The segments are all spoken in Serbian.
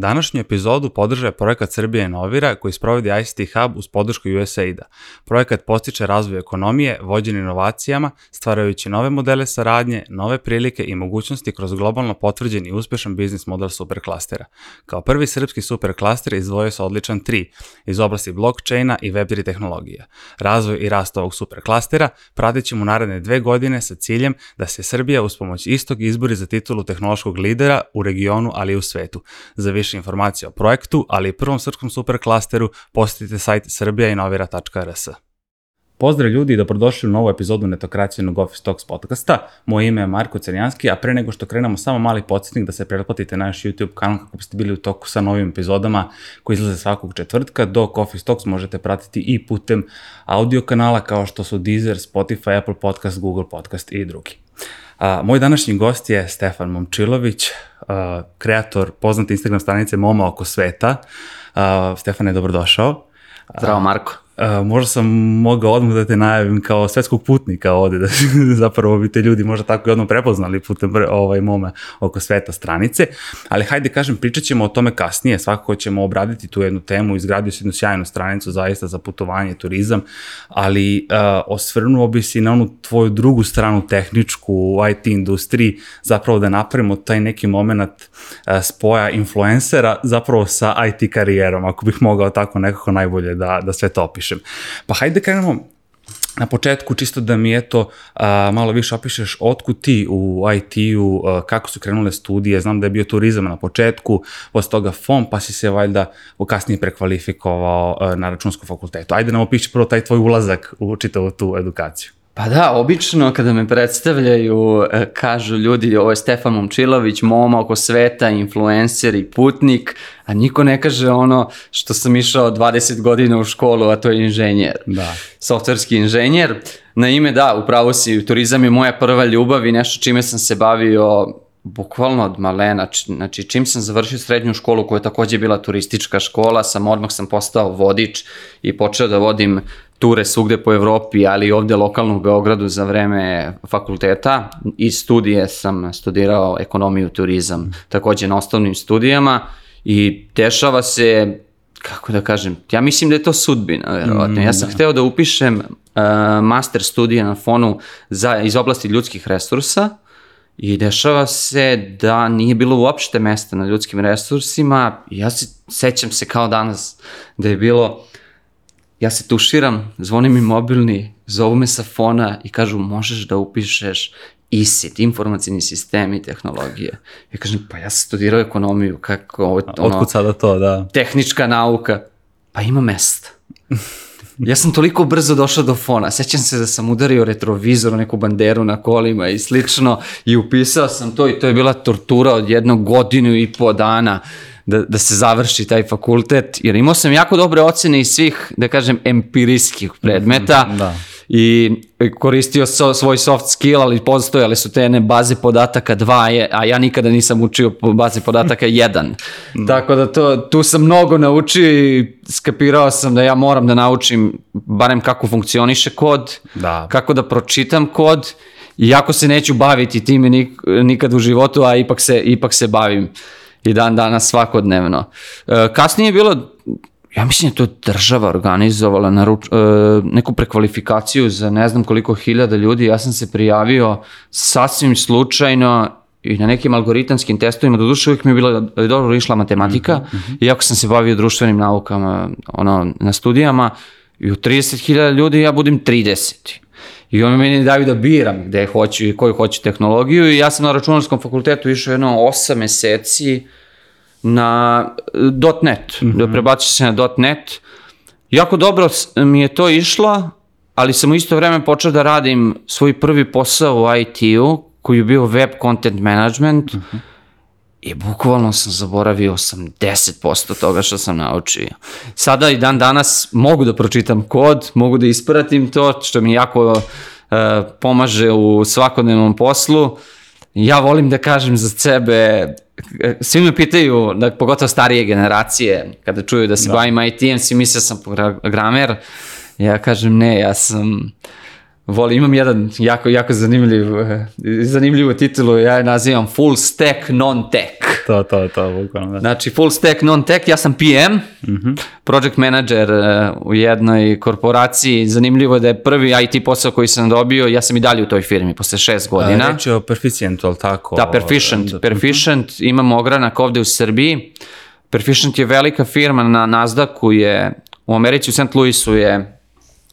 Današnju epizodu podržaje projekat Srbija Inovira koji sprovodi ICT Hub uz podršku USAID-a. Projekat postiče razvoj ekonomije, vođen inovacijama, stvarajući nove modele saradnje, nove prilike i mogućnosti kroz globalno potvrđen i uspešan biznis model superklastera. Kao prvi srpski superklaster izdvojio se odličan 3 iz oblasti blockchaina i Web3 tehnologija. Razvoj i rast ovog superklastera pratit ćemo naredne dve godine sa ciljem da se Srbija uz pomoć istog izbori za titulu tehnološkog lidera u regionu, ali i u svetu. Za više informacija o projektu, ali i prvom srpskom superklasteru, posjetite sajt srbijainovira.rs. Pozdrav ljudi i dobrodošli u novu epizodu netokracijenog Office Talks podcasta. Moje ime je Marko Crnjanski, a pre nego što krenemo samo mali podsjetnik da se pretplatite na naš YouTube kanal kako biste bili u toku sa novim epizodama koji izlaze svakog četvrtka, dok Office Talks možete pratiti i putem audio kanala kao što su Deezer, Spotify, Apple Podcast, Google Podcast i drugi. A, moj današnji gost je Stefan Momčilović, kreator poznate Instagram stranice Moma oko sveta. A, Stefane, dobrodošao. Zdravo Marko. Možda sam mogao odmah da te najavim kao svetskog putnika ovde, da zapravo bi te ljudi možda tako i odmah prepoznali putem ovaj mome oko sveta stranice, ali hajde kažem, pričat ćemo o tome kasnije, svakako ćemo obraditi tu jednu temu, izgradio si jednu sjajnu stranicu zaista za putovanje, turizam, ali uh, osvrnuo bi si na onu tvoju drugu stranu tehničku u IT industriji, zapravo da napravimo taj neki moment uh, spoja influencera zapravo sa IT karijerom, ako bih mogao tako nekako najbolje da, da sve to opišem opišem. Pa hajde da krenemo na početku čisto da mi eto a, malo više opišeš otkud ti u IT-u, kako su krenule studije, znam da je bio turizam na početku, posle toga FOM, pa si se valjda kasnije prekvalifikovao a, na računskom fakultetu. Ajde nam opiši prvo taj tvoj ulazak u čitavu tu edukaciju. Pa da, obično kada me predstavljaju, e, kažu ljudi, ovo je Stefan Momčilović, moma oko sveta, influencer i putnik, a niko ne kaže ono što sam išao 20 godina u školu, a to je inženjer. Da. Softverski inženjer. Na ime, da, upravo si, turizam je moja prva ljubav i nešto čime sam se bavio bukvalno od malena, znači čim sam završio srednju školu koja je takođe bila turistička škola, sam odmah sam postao vodič i počeo da vodim ture svugde po Evropi, ali i ovde lokalno u Beogradu za vreme fakulteta. I studije sam studirao ekonomiju i turizam, takođe na osnovnim studijama i dešava se kako da kažem, ja mislim da je to sudbina, verovatno. Mm, ja sam da. hteo da upišem uh, master studije na fonu za, iz oblasti ljudskih resursa i dešava se da nije bilo uopšte mesta na ljudskim resursima. Ja se sećam se kao danas da je bilo ja se tuširam, zvoni mi mobilni, zovu me sa fona i kažu možeš da upišeš ISIT, informacijni sistemi i tehnologije. Ja kažem, pa ja sam studirao ekonomiju, kako ovo, ono, Otkud sada to, da? Tehnička nauka. Pa ima mesta. Ja sam toliko brzo došao do fona. Sećam se da sam udario retrovizor, neku banderu na kolima i slično i upisao sam to i to je bila tortura od jednog godinu i po dana da, da se završi taj fakultet, jer imao sam jako dobre ocene iz svih, da kažem, empirijskih predmeta. Da i koristio so, svoj soft skill, ali postojale su te ne baze podataka dva, je, a ja nikada nisam učio baze podataka jedan. Da. Tako da to, tu sam mnogo naučio i skapirao sam da ja moram da naučim barem kako funkcioniše kod, da. kako da pročitam kod, iako se neću baviti time nik, nikad u životu, a ipak se, ipak se bavim i dan danas svakodnevno. E, kasnije je bilo ja mislim da to država organizovala na ruč, e, neku prekvalifikaciju za ne znam koliko hiljada ljudi. Ja sam se prijavio sasvim slučajno i na nekim algoritamskim testovima, do duše uvijek mi je bila dobro išla matematika, mm -hmm. iako sam se bavio društvenim naukama ono, na studijama, i u 30.000 ljudi ja budem 30. I oni meni daju da biram gde hoću i koju hoću tehnologiju i ja sam na računarskom fakultetu išao jedno 8 meseci na .NET, mm -hmm. da prebaci se na .NET. Jako dobro mi je to išlo, ali sam u isto vreme počeo da radim svoj prvi posao u IT-u, koji je bio web content management, mm -hmm. I bukvalno sam zaboravio 80% toga što sam naučio. Sada i dan danas mogu da pročitam kod, mogu da ispratim to, što mi jako uh, pomaže u svakodnevnom poslu. Ja volim da kažem za sebe, svi me pitaju, da, pogotovo starije generacije, kada čuju da se da. bavim IT-em, svi misle da sam programer. Ja kažem ne, ja sam Volim, imam jedan jako, jako zanimljiv, eh, zanimljivu titulu, ja je nazivam Full Stack Non-Tech. To, to, to, bukvalno. Da. Znači, full stack, non-tech, ja sam PM, project manager uh, u jednoj korporaciji. Zanimljivo je da je prvi IT posao koji sam dobio, ja sam i dalje u toj firmi, posle šest godina. A, reč je o Perficientu, ali tako? Da, Perficient. Da, Perficient, imamo ogranak ovde u Srbiji. Perficient je velika firma na Nasdaqu, je u Americi, u St. Louisu je,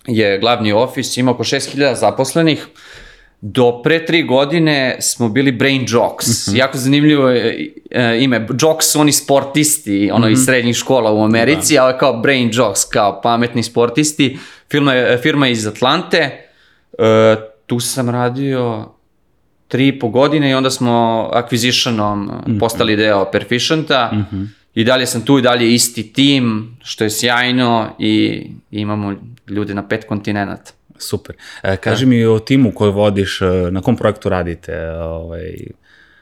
je glavni ofis, ima oko 6000 zaposlenih. Do pre tri godine smo bili Brain Jocks. Mm -hmm. Jako zanimljivo je e, ime. Jocks su oni sportisti, ono mm -hmm. iz srednjih škola u Americi, da. ali kao Brain Jocks, kao pametni sportisti. Firma je, firma je iz Atlante. E, tu sam radio tri i po godine i onda smo acquisitionom mm -hmm. postali deo Perficienta. Mm -hmm. I dalje sam tu i dalje isti tim, što je sjajno i imamo ljude na pet kontinenta. Super. E, kaži da. mi o timu koji vodiš, e, na kom projektu radite? Ovaj...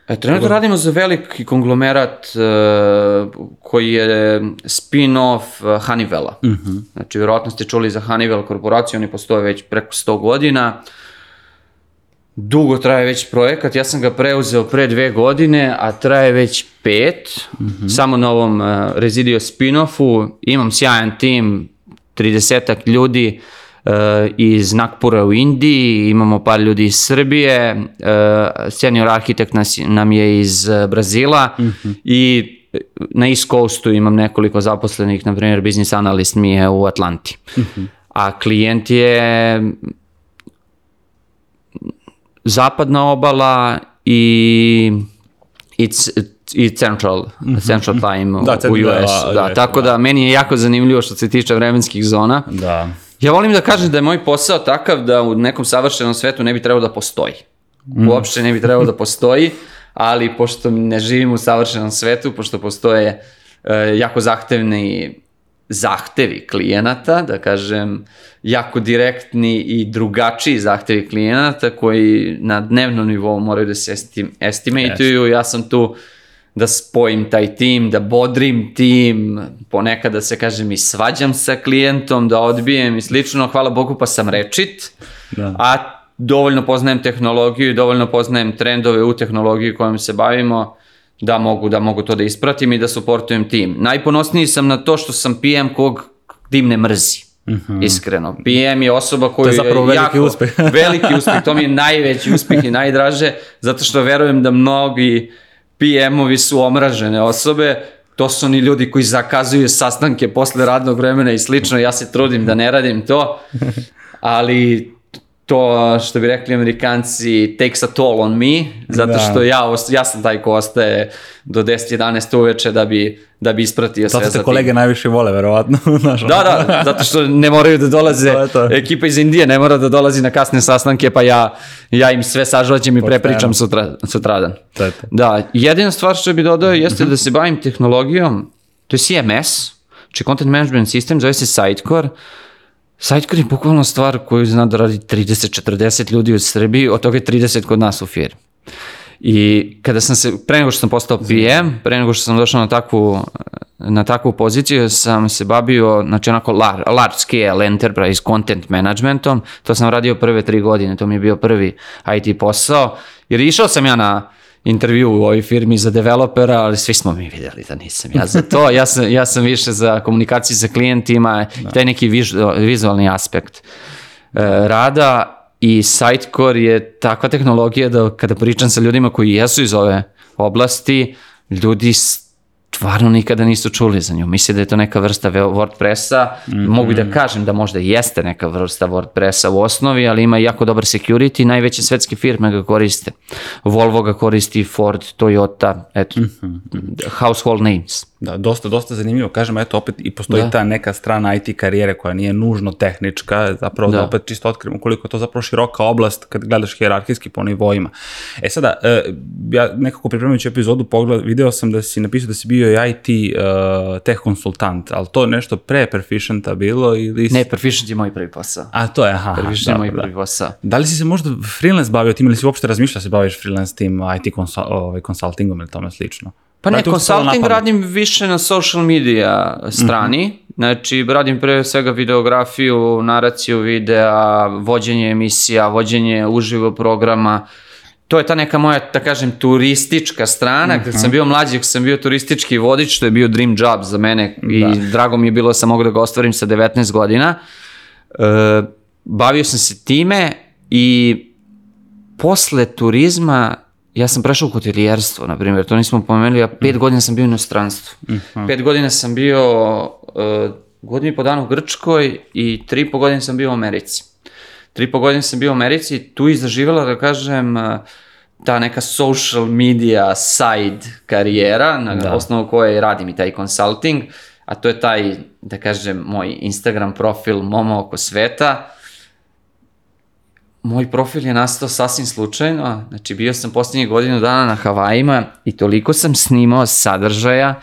E, trenutno radimo za veliki konglomerat uh, koji je spin-off uh, Honeywella. Uh mhm. -huh. Znači, vjerojatno ste čuli za Honeywell korporaciju, oni postoje već preko 100 godina. Dugo traje već projekat, ja sam ga preuzeo pre dve godine, a traje već pet, uh mhm. -huh. samo na ovom uh, Residio spin-offu. Imam sjajan tim, 30 ljudi, uh, iz Nakpura u Indiji, imamo par ljudi iz Srbije, eh, senior arhitekt nas, nam je iz eh, Brazila mm -hmm. i na East Coastu imam nekoliko zaposlenih, na primjer business analyst mi je u Atlanti. Mm -hmm. A klijent je zapadna obala i i, i Central, mhm. Central Time da, u, u US. Da, da, tako da. da meni je jako zanimljivo što se tiče vremenskih zona. Da. Ja volim da kažem da je moj posao takav da u nekom savršenom svetu ne bi trebalo da postoji. Mm. Uopšte ne bi trebalo da postoji, ali pošto ne živim u savršenom svetu, pošto postoje e, jako zahtevni zahtevi klijenata, da kažem, jako direktni i drugačiji zahtevi klijenata koji na dnevnom nivou moraju da se estim, estimatuju. Yes. Ja sam tu da spojim taj tim, da bodrim tim, ponekad da se kažem i svađam sa klijentom, da odbijem i slično. Hvala Bogu pa sam rečit, da. a dovoljno poznajem tehnologiju i dovoljno poznajem trendove u tehnologiji kojom se bavimo da mogu, da mogu to da ispratim i da suportujem tim. Najponosniji sam na to što sam PM kog tim ne mrzi. Mm -hmm. Iskreno. PM je osoba koju je, je zapravo veliki jako, uspeh. veliki uspeh, to mi je najveći uspeh i najdraže, zato što verujem da mnogi PM-ovi su omražene osobe, to su oni ljudi koji zakazuju sastanke posle radnog vremena i slično, ja se trudim da ne radim to, ali to što bi rekli amerikanci takes a toll on me, zato da. što ja, ja sam taj ko ostaje do 10-11 uveče da bi, da bi ispratio sve za tim. Zato te kolege najviše vole, verovatno. da, da, zato što ne moraju da dolaze, to to. ekipa iz Indije ne mora da dolazi na kasne sastanke, pa ja, ja im sve sažvaćem i prepričam sutra, sutradan. To to. Da, jedina stvar što bi dodao jeste mm -hmm. da se bavim tehnologijom, to je CMS, znači Content Management System, zove se Sitecore, Sitecore je bukvalno stvar koju zna da radi 30-40 ljudi u Srbiji, od toga je 30 kod nas u firmi. I kada sam se, pre nego što sam postao PM, pre nego što sam došao na takvu, na takvu poziciju, sam se babio, znači onako large, large scale enterprise content managementom, to sam radio prve tri godine, to mi je bio prvi IT posao, jer išao sam ja na intervju u ovoj firmi za developera, ali svi smo mi vidjeli da nisam ja za to. Ja sam, ja sam više za komunikaciju sa klijentima, da. taj neki vizualni aspekt uh, rada i Sitecore je takva tehnologija da kada pričam sa ljudima koji jesu iz ove oblasti, ljudi stvarno nikada nisu čuli za nju. Misle da je to neka vrsta WordPressa. Mm -hmm. Mogu da kažem da možda jeste neka vrsta WordPressa u osnovi, ali ima jako dobar security. Najveće svetske firme ga koriste. Volvo ga koristi, Ford, Toyota, eto, mm -hmm. household names. Da, dosta, dosta zanimljivo. Kažem, eto, opet i postoji da. ta neka strana IT karijere koja nije nužno tehnička, zapravo da, da opet čisto otkrivamo koliko je to zapravo široka oblast kad gledaš hjerarhijski po nivoima. E sada, e, ja nekako pripremajući epizodu pogled, video sam da si napisao da si bio i IT uh, tech konsultant, ali to nešto pre Perficienta bilo ili... Ne, Perficient je moj prvi posao. A to je, aha. Perficient je moj prvi posao. Da li si se možda freelance bavio tim ili si uopšte razmišljao da se baviš freelance tim IT konsul, ovaj, consultingom ili tome slično? Pa ne, consulting radim više na social media strani, mm -hmm. Znači, radim pre svega videografiju, naraciju videa, vođenje emisija, vođenje uživo programa. To je ta neka moja, da kažem, turistička strana. Kad sam bio mlađi, kad sam bio turistički vodič, to je bio dream job za mene i Da. drago mi je bilo da sam mogu da ga ostvarim sa 19 godina. E, bavio sam se time i posle turizma ja sam prešao u hotelijerstvo, na primjer, to nismo pomenuli, ja pet godina sam bio u inostranstvu. Pet godina sam bio uh, godinu i po dana u Grčkoj i tri i po godine sam bio u Americi. Tri i po godine sam bio u Americi i tu je zaživjela, da kažem, uh, ta neka social media side karijera, na Da. osnovu koje radim i taj consulting, a to je taj, da kažem, moj Instagram profil Momo oko sveta, Moj profil je nastao sasvim slučajno, znači bio sam posljednjih godinu dana na Havajima i toliko sam snimao sadržaja,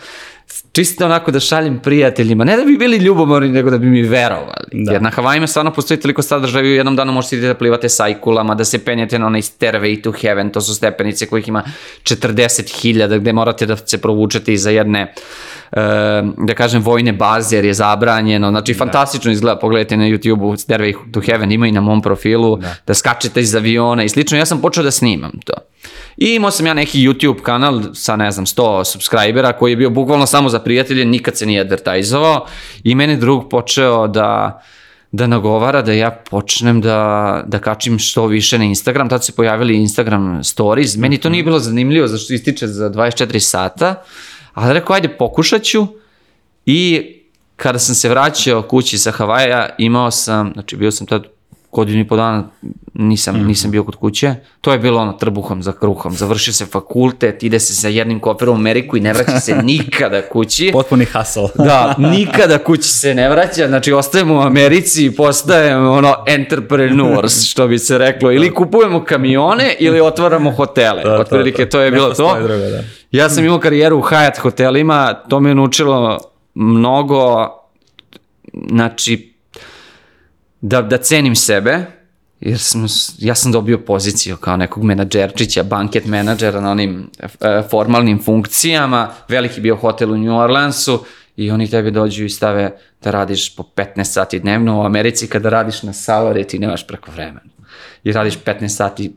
čisto onako da šaljem prijateljima, ne da bi bili ljubomorni, nego da bi mi verovali. Da. Jer na Havajima stvarno postoji toliko sadržaja, u jednom danu možete da plivate sajkulama, da se penjete na onaj stairway to heaven, to su stepenice kojih ima 40.000, gde morate da se provučete iza jedne e, da kažem, vojne baze, jer je zabranjeno. Znači, fantastično izgleda, pogledajte na YouTube-u Stairway to Heaven, ima i na mom profilu, da. skačete iz aviona i slično. Ja sam počeo da snimam to. I imao sam ja neki YouTube kanal sa, ne znam, 100 subscribera, koji je bio bukvalno samo za prijatelje, nikad se nije advertajzovao. I meni drug počeo da da nagovara da ja počnem da, da kačim što više na Instagram. Tad se pojavili Instagram stories. Meni to nije bilo zanimljivo, zašto ističe za 24 sata. Ali rekao, ajde, pokušat ću. I kada sam se vraćao kući sa Havaja, imao sam, znači bio sam tad godinu i po dana, nisam, nisam bio kod kuće. To je bilo ono trbuhom za kruhom. Završio se fakultet, ide se sa jednim koferom u Ameriku i ne vraća se nikada kući. Potpuni hustle. Da, nikada kući se ne vraća, znači ostajemo u Americi i postajemo ono entrepreneurs, što bi se reklo, ili kupujemo kamione ili otvaramo hotele. Da, Otprilike to. to je bilo postoji to. drugo, da. Ja sam imao karijeru u Hyatt hotelima, to me je naučilo mnogo, znači, da, da cenim sebe, jer sam, ja sam dobio poziciju kao nekog menadžerčića, banket menadžera na onim e, formalnim funkcijama, veliki bio hotel u New Orleansu i oni tebi dođu i stave da radiš po 15 sati dnevno, u Americi kada radiš na salary ti nemaš preko vremena. I radiš 15 sati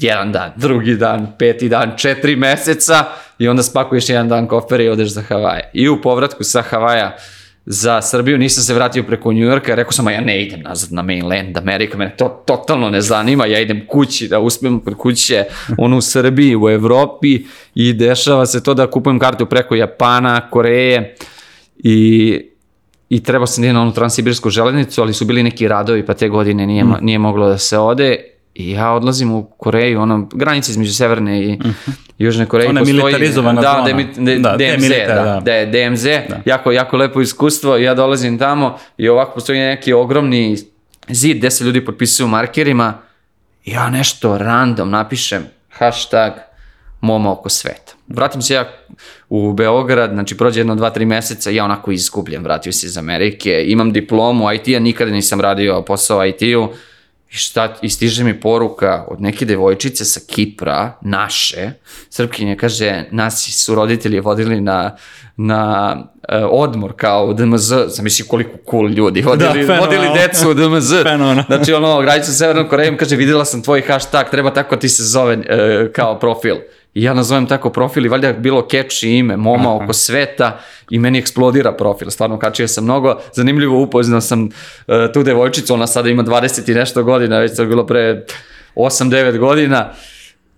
jedan dan, drugi dan, peti dan, četiri meseca i onda spakuješ jedan dan kofer i odeš za Havaje. I u povratku sa Havaja za Srbiju nisam se vratio preko Njujorka, rekao sam, a ja ne idem nazad na mainland Amerika, mene to totalno ne zanima, ja idem kući da uspijem kod kuće, ono u Srbiji, u Evropi i dešava se to da kupujem kartu preko Japana, Koreje i i trebao sam da idem na onu transsibirsku železnicu, ali su bili neki radovi, pa te godine nije, mo- nije moglo da se ode. I ja odlazim u Koreju, ono, granica između Severne i Južne Koreje. Ona je militarizovana da, zona. da, mi- da, Da, DMZ, demilita- da, da. da je DMZ, jako, jako lepo iskustvo, ja dolazim tamo i ovako postoji neki ogromni zid gde se ljudi potpisuju markerima, ja nešto random napišem, hashtag moma oko sveta. Vratim se ja u Beograd, znači prođe jedno, dva, tri meseca, ja onako izgubljen, vratio se iz Amerike, imam diplomu IT-a, nikada nisam radio posao IT-u, I šta, i stiže mi poruka od neke devojčice sa Kipra, naše, Srpkinje, kaže, nas su roditelji vodili na, na e, odmor kao u DMZ, zamisli koliko cool ljudi, vodili, fenomenalno. vodili decu u DMZ. Fenomenalno. Znači ono, granicu sa Severnom Korejom, kaže, videla sam tvoj hashtag, treba tako ti se zove e, kao profil. I ja nazovem tako profil i valjda je bilo catchy ime, moma oko sveta i meni eksplodira profil, stvarno kačio sam mnogo. Zanimljivo upoznao sam e, tu devojčicu, ona sada ima 20 i nešto godina, već to je bilo pre 8-9 godina.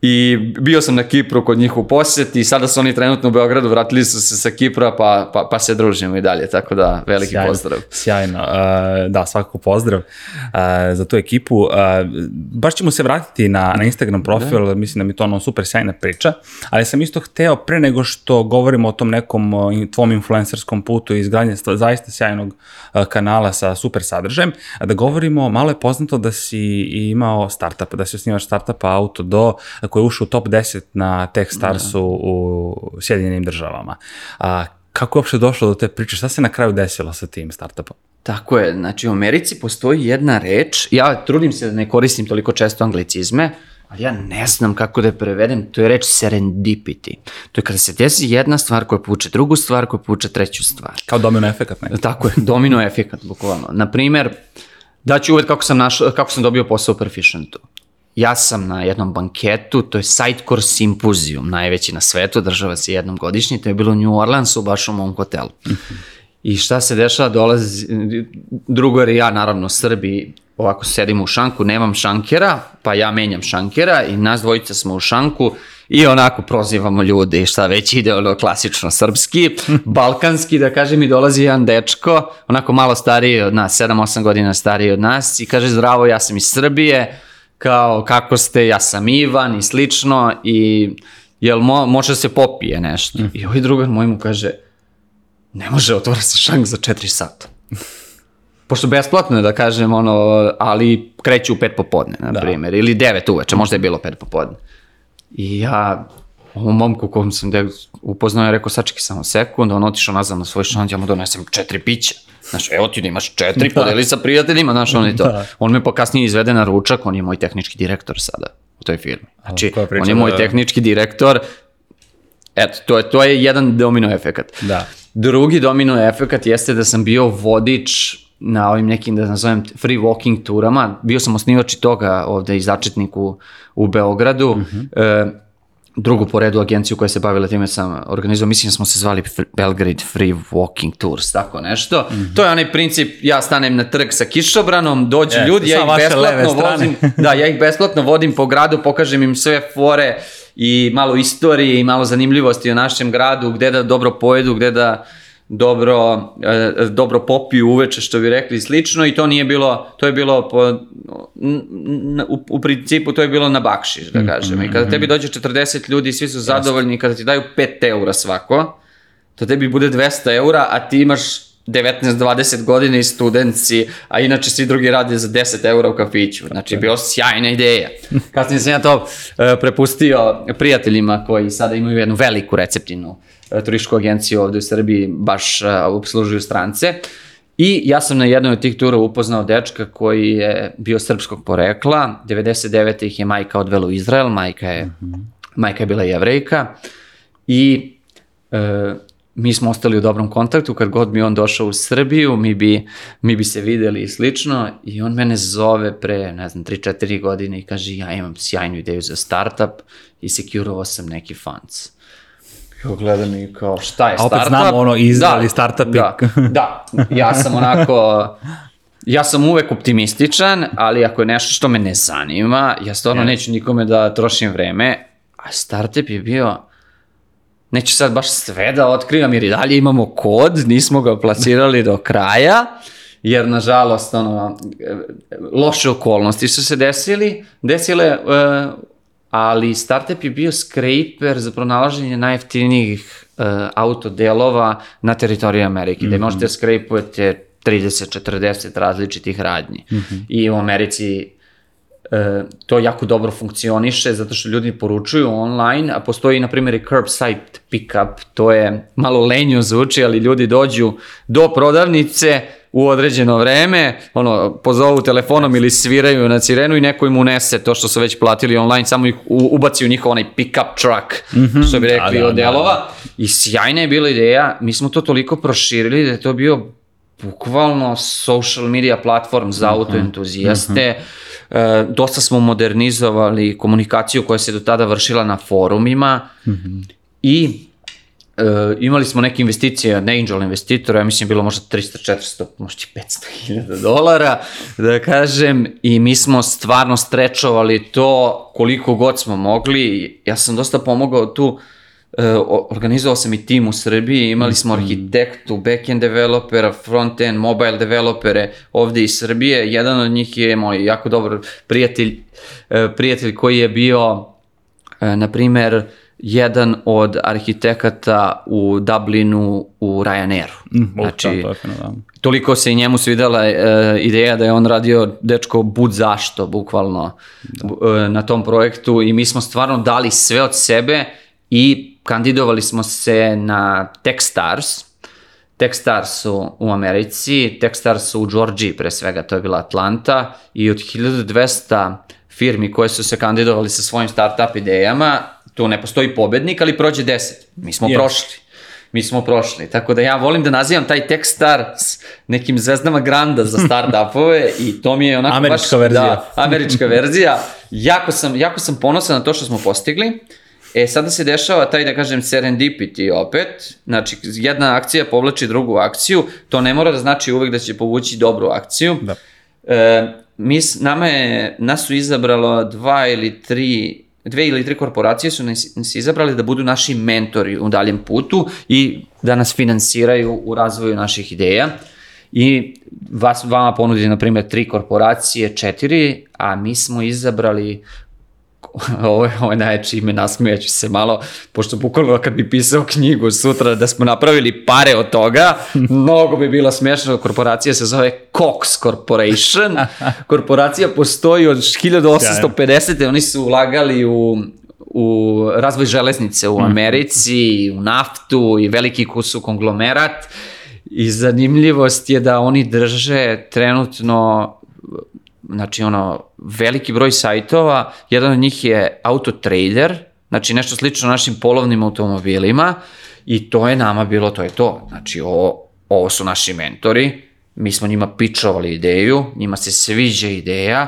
I bio sam na Kipru kod njih u posjeti i sada su oni trenutno u Beogradu, vratili su se sa Kipra pa, pa, pa se družimo i dalje, tako da veliki Sjajno, pozdrav. Sjajno. Uh, da, svakako pozdrav uh, za tu ekipu. Uh, baš ćemo se vratiti na, na Instagram profil, da. mislim da mi to ono super sjajna priča, ali sam isto hteo pre nego što govorimo o tom nekom tvom influencerskom putu i izgradnje sta- zaista sjajnog kanala sa super sadržajem, da govorimo, malo je poznato da si imao startup, da si osnivaš startupa Auto Do, koji je ušao u top 10 na Techstarsu u Sjedinjenim državama. A, kako je uopšte došlo do te priče? Šta se na kraju desilo sa tim startupom? Tako je, znači u Americi postoji jedna reč, ja trudim se da ne koristim toliko često anglicizme, ali ja ne znam kako da je prevedem, to je reč serendipity. To je kada se desi jedna stvar koja puče drugu stvar koja puče treću stvar. Kao domino efekat, ne? Tako je, domino efekat, bukvalno. Naprimer, daću uved kako sam, našao, kako sam dobio posao u Perficientu. Ja sam na jednom banketu, to je Sitecore Symposium, najveći na svetu, država se jednom godišnji, to je bilo u New Orleansu, baš u mom hotelu. I šta se dešava, dolazi, drugari, ja naravno Srbi, ovako sedim u šanku, nemam šankera, pa ja menjam šankera i nas dvojica smo u šanku i onako prozivamo ljude i šta već ide ono klasično srpski, balkanski da kaže mi dolazi jedan dečko, onako malo stariji od nas, 7-8 godina stariji od nas i kaže zdravo ja sam iz Srbije, kao kako ste, ja sam Ivan i slično i jel mo, može se popije nešto. I ovaj drugar moj mu kaže ne može, otvara se šank za 4 sata pošto besplatno je da kažem, ono, ali kreću u pet popodne, na da. primjer, ili devet uveče, možda je bilo pet popodne. I ja, ovom momku kojom sam upoznao je rekao, sačekaj samo sekund, on otišao nazad na svoj šant, ja mu donesem četiri pića. Znaš, evo ti da imaš četiri, da. podeli sa prijateljima, znaš, on je to. Da. On me pa kasnije izvede na ručak, on je moj tehnički direktor sada u toj firmi. Znači, on je moj da... tehnički direktor, eto, to je, to je jedan domino efekat. Da. Drugi domino efekat jeste da sam bio vodič na ovim nekim, da nazovem, free walking turama. Bio sam osnivač i toga ovde i začetnik u, u Beogradu. Mm -hmm. e, drugu po redu agenciju koja se bavila time sam organizovao, mislim da smo se zvali Belgrade Free Walking Tours, tako nešto. Mm -hmm. To je onaj princip, ja stanem na trg sa kišobranom, dođu yes, ljudi, ja ih besplatno vodim, da, ja ih besplatno vodim po gradu, pokažem im sve fore i malo istorije i malo zanimljivosti o našem gradu, gde da dobro pojedu, gde da dobro, e, dobro popiju uveče, što bi rekli, slično i to nije bilo, to je bilo po, u, u principu to je bilo na bakšiš, da mhm, kažem. I kada mhm. tebi dođe 40 ljudi, svi su zadovoljni, kada ti daju 5 eura svako, to tebi bude 200 eura, a ti imaš 19-20 godina i studentci, a inače svi drugi rade za 10 eura u kafiću. Znači, bio sjajna ideja. Kasnije sam ja to uh, prepustio prijateljima koji sada imaju jednu veliku receptinu E, turističku agenciju ovde u Srbiji baš uh, upslužuju strance. I ja sam na jednoj od tih tura upoznao dečka koji je bio srpskog porekla. 99. ih je majka odvela u Izrael, majka je, mm -hmm. majka je bila jevrejka. I e, mi smo ostali u dobrom kontaktu, kad god mi on došao u Srbiju, mi bi, mi bi se videli i slično i on mene zove pre, ne znam, 3-4 godine i kaže ja imam sjajnu ideju za startup i sekurovao sam neki funds. Ja gledam i kao, šta je startup? A opet znamo ono Izrael da, i startup. Da, da, ja sam onako, ja sam uvek optimističan, ali ako je nešto što me ne zanima, ja stvarno yeah. neću nikome da trošim vreme, a startup je bio, neću sad baš sve da otkrivam, jer i dalje imamo kod, nismo ga plasirali do kraja, jer nažalost ono, loše okolnosti su se desili, desile uh, ali startup je bio scraper za pronalaženje najjeftinijih uh, autodelova na teritoriji Amerike, mm -hmm. gde možete da skrejpujete 30-40 različitih radnji. Mm -hmm. I u Americi e, to jako dobro funkcioniše zato što ljudi poručuju online, a postoji na primjer i curbside pickup, to je malo lenjo zvuči, ali ljudi dođu do prodavnice, u određeno vreme, ono, pozovu telefonom ili sviraju na sirenu i neko im unese to što su već platili online, samo ih ubaci u njihov onaj pick-up truck, mm -hmm. što bi rekli da, da, od delova. Da, da. I sjajna je bila ideja, mi smo to toliko proširili da je to bio bukvalno social media platform za mhm. autoentuzijaste. Mm -hmm. e, dosta smo modernizovali komunikaciju koja se do tada vršila na forumima mm -hmm. i Uh, imali smo neke investicije na angel investitora, ja mislim bilo možda 300, 400, možda 500 hiljada dolara, da kažem, i mi smo stvarno strečovali to koliko god smo mogli. Ja sam dosta pomogao tu, uh, organizovao sam i tim u Srbiji, imali smo mhm. arhitektu, backend developera, frontend, mobile developere ovde iz Srbije. Jedan od njih je moj jako dobar prijatelj, uh, prijatelj koji je bio, na primer, jedan od arhitekata u Dublinu u Ryanairu. Mm, znači, je da. toliko se i njemu svidela e, ideja da je on radio dečko bud zašto, bukvalno, da. e, na tom projektu i mi smo stvarno dali sve od sebe i kandidovali smo se na Techstars, Techstars u, u Americi, Techstars u Georgiji pre svega, to je bila Atlanta i od 1200 firmi koje su se kandidovali sa svojim startup idejama, tu ne postoji pobednik, ali prođe 10. Mi smo Yes. prošli. Mi smo prošli. Tako da ja volim da nazivam taj Techstar s nekim zvezdama granda za startupove i to mi je onako Američka baš... verzija. Da, američka verzija. Jako sam, jako sam ponosan na to što smo postigli. E, sada se dešava taj, da kažem, serendipity opet. Znači, jedna akcija povlači drugu akciju. To ne mora da znači uvek da će povući dobru akciju. Da. E, mi, nama je, nas su izabralo dva ili tri, dve ili tri korporacije su nas, izabrali da budu naši mentori u daljem putu i da nas finansiraju u razvoju naših ideja. I vas, vama ponudi, na primjer, tri korporacije, četiri, a mi smo izabrali ovo je, ovo je najjače ime, nasmijeću se malo, pošto bukvalno kad bi pisao knjigu sutra da smo napravili pare od toga, mnogo bi bilo smiješno, korporacija se zove Cox Corporation, korporacija postoji od 1850. Oni su ulagali u u razvoj železnice u Americi, u naftu i veliki su konglomerat. I zanimljivost je da oni drže trenutno znači ono, veliki broj sajtova, jedan od njih je Autotrader, znači nešto slično našim polovnim automobilima i to je nama bilo, to je to. Znači ovo, ovo su naši mentori, mi smo njima pičovali ideju, njima se sviđa ideja,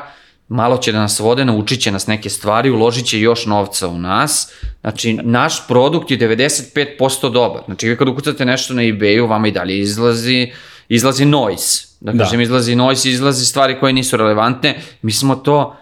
malo će da nas vode, naučit će nas neke stvari, uložit će još novca u nas. Znači, naš produkt je 95% dobar. Znači, vi kad ukucate nešto na ebayu, vama i dalje izlazi, izlazi noise. Da Da. kažem, izlazi noise, izlazi stvari koje nisu relevantne. Mi smo to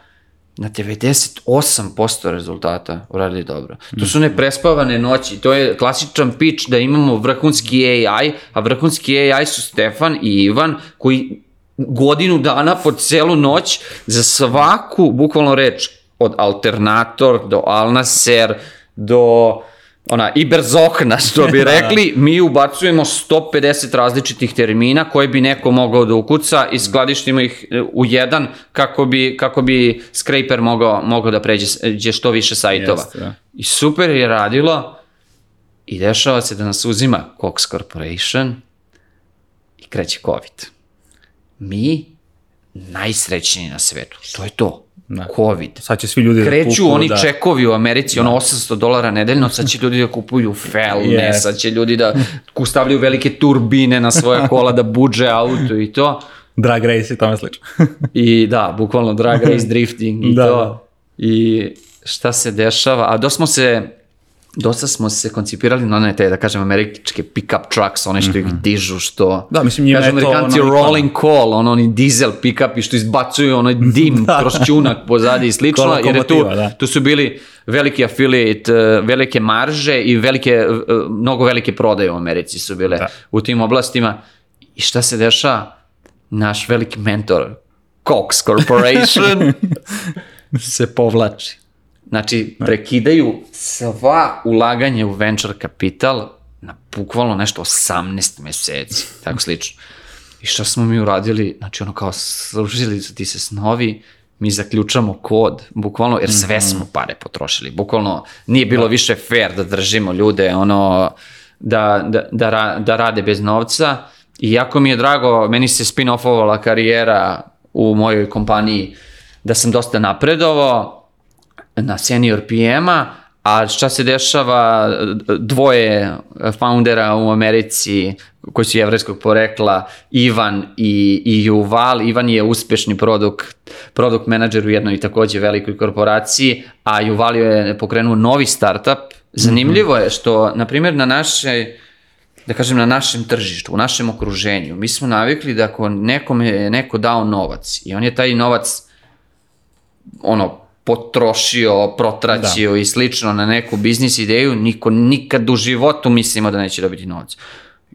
na 98% rezultata uradili dobro. To su neprespavane noći, to je klasičan pitch da imamo vrhunski AI, a vrhunski AI su Stefan i Ivan koji godinu dana po celu noć za svaku, bukvalno reč, od alternator do alnaser do ona iberzohna što bi rekli, mi ubacujemo 150 različitih termina koje bi neko mogao da ukuca i skladištimo ih e, u jedan kako bi, kako bi scraper mogao, mogao da pređe što više sajtova. Jeste, da. I super je radilo i dešava se da nas uzima Cox Corporation i kreće COVID. Mi najsrećniji na svetu. To je to. Da. COVID. Sad će svi ljudi da Kreću kupuju, oni da. čekovi u Americi, ono 800 dolara nedeljno, sad će ljudi da kupuju felne, Yes. sad će ljudi da stavljaju velike turbine na svoja kola, da budže auto i to. Drag race i tome slično. I da, bukvalno drag race drifting i Da, to. da. I šta se dešava, a dosta smo se dosta smo se koncipirali na one te, da kažem, američke pick-up trucks, one što ih dižu, što... Mhm. Da, mislim, njima Kažu je to Amerikanci ono rolling call, ono, oni dizel pick-up i što izbacuju onaj dim kroz čunak pozadi i slično, Ko jer je tu, da. tu su bili veliki affiliate, eh, velike marže i velike, eh, mnogo velike prodaje u Americi su bile Da. u tim oblastima. I šta se dešava? Naš veliki mentor, Cox Corporation, se povlači. Znači, prekidaju sva ulaganje u venture kapital na bukvalno nešto 18 meseci, tako slično. I šta smo mi uradili? Znači, ono kao, služili su ti se snovi, mi zaključamo kod, bukvalno, jer sve smo pare potrošili. Bukvalno, nije bilo više fair da držimo ljude, ono, da, da, da, ra- da rade bez novca. I jako mi je drago, meni se spin-offovala karijera u mojoj kompaniji da sam dosta napredovao, na senior PM-a, a šta se dešava, dvoje foundera u Americi koji su jevreskog porekla, Ivan i, i Juval. Ivan je uspešni produkt, produkt menadžer u jednoj takođe velikoj korporaciji, a Juval je pokrenuo novi startup. Zanimljivo je što, na primjer, na našoj da kažem, na našem tržištu, u našem okruženju, mi smo navikli da ako nekome je neko dao novac i on je taj novac ono, potrošio, protraćio da. i slično na neku biznis ideju, niko nikad u životu mislimo da neće dobiti novac.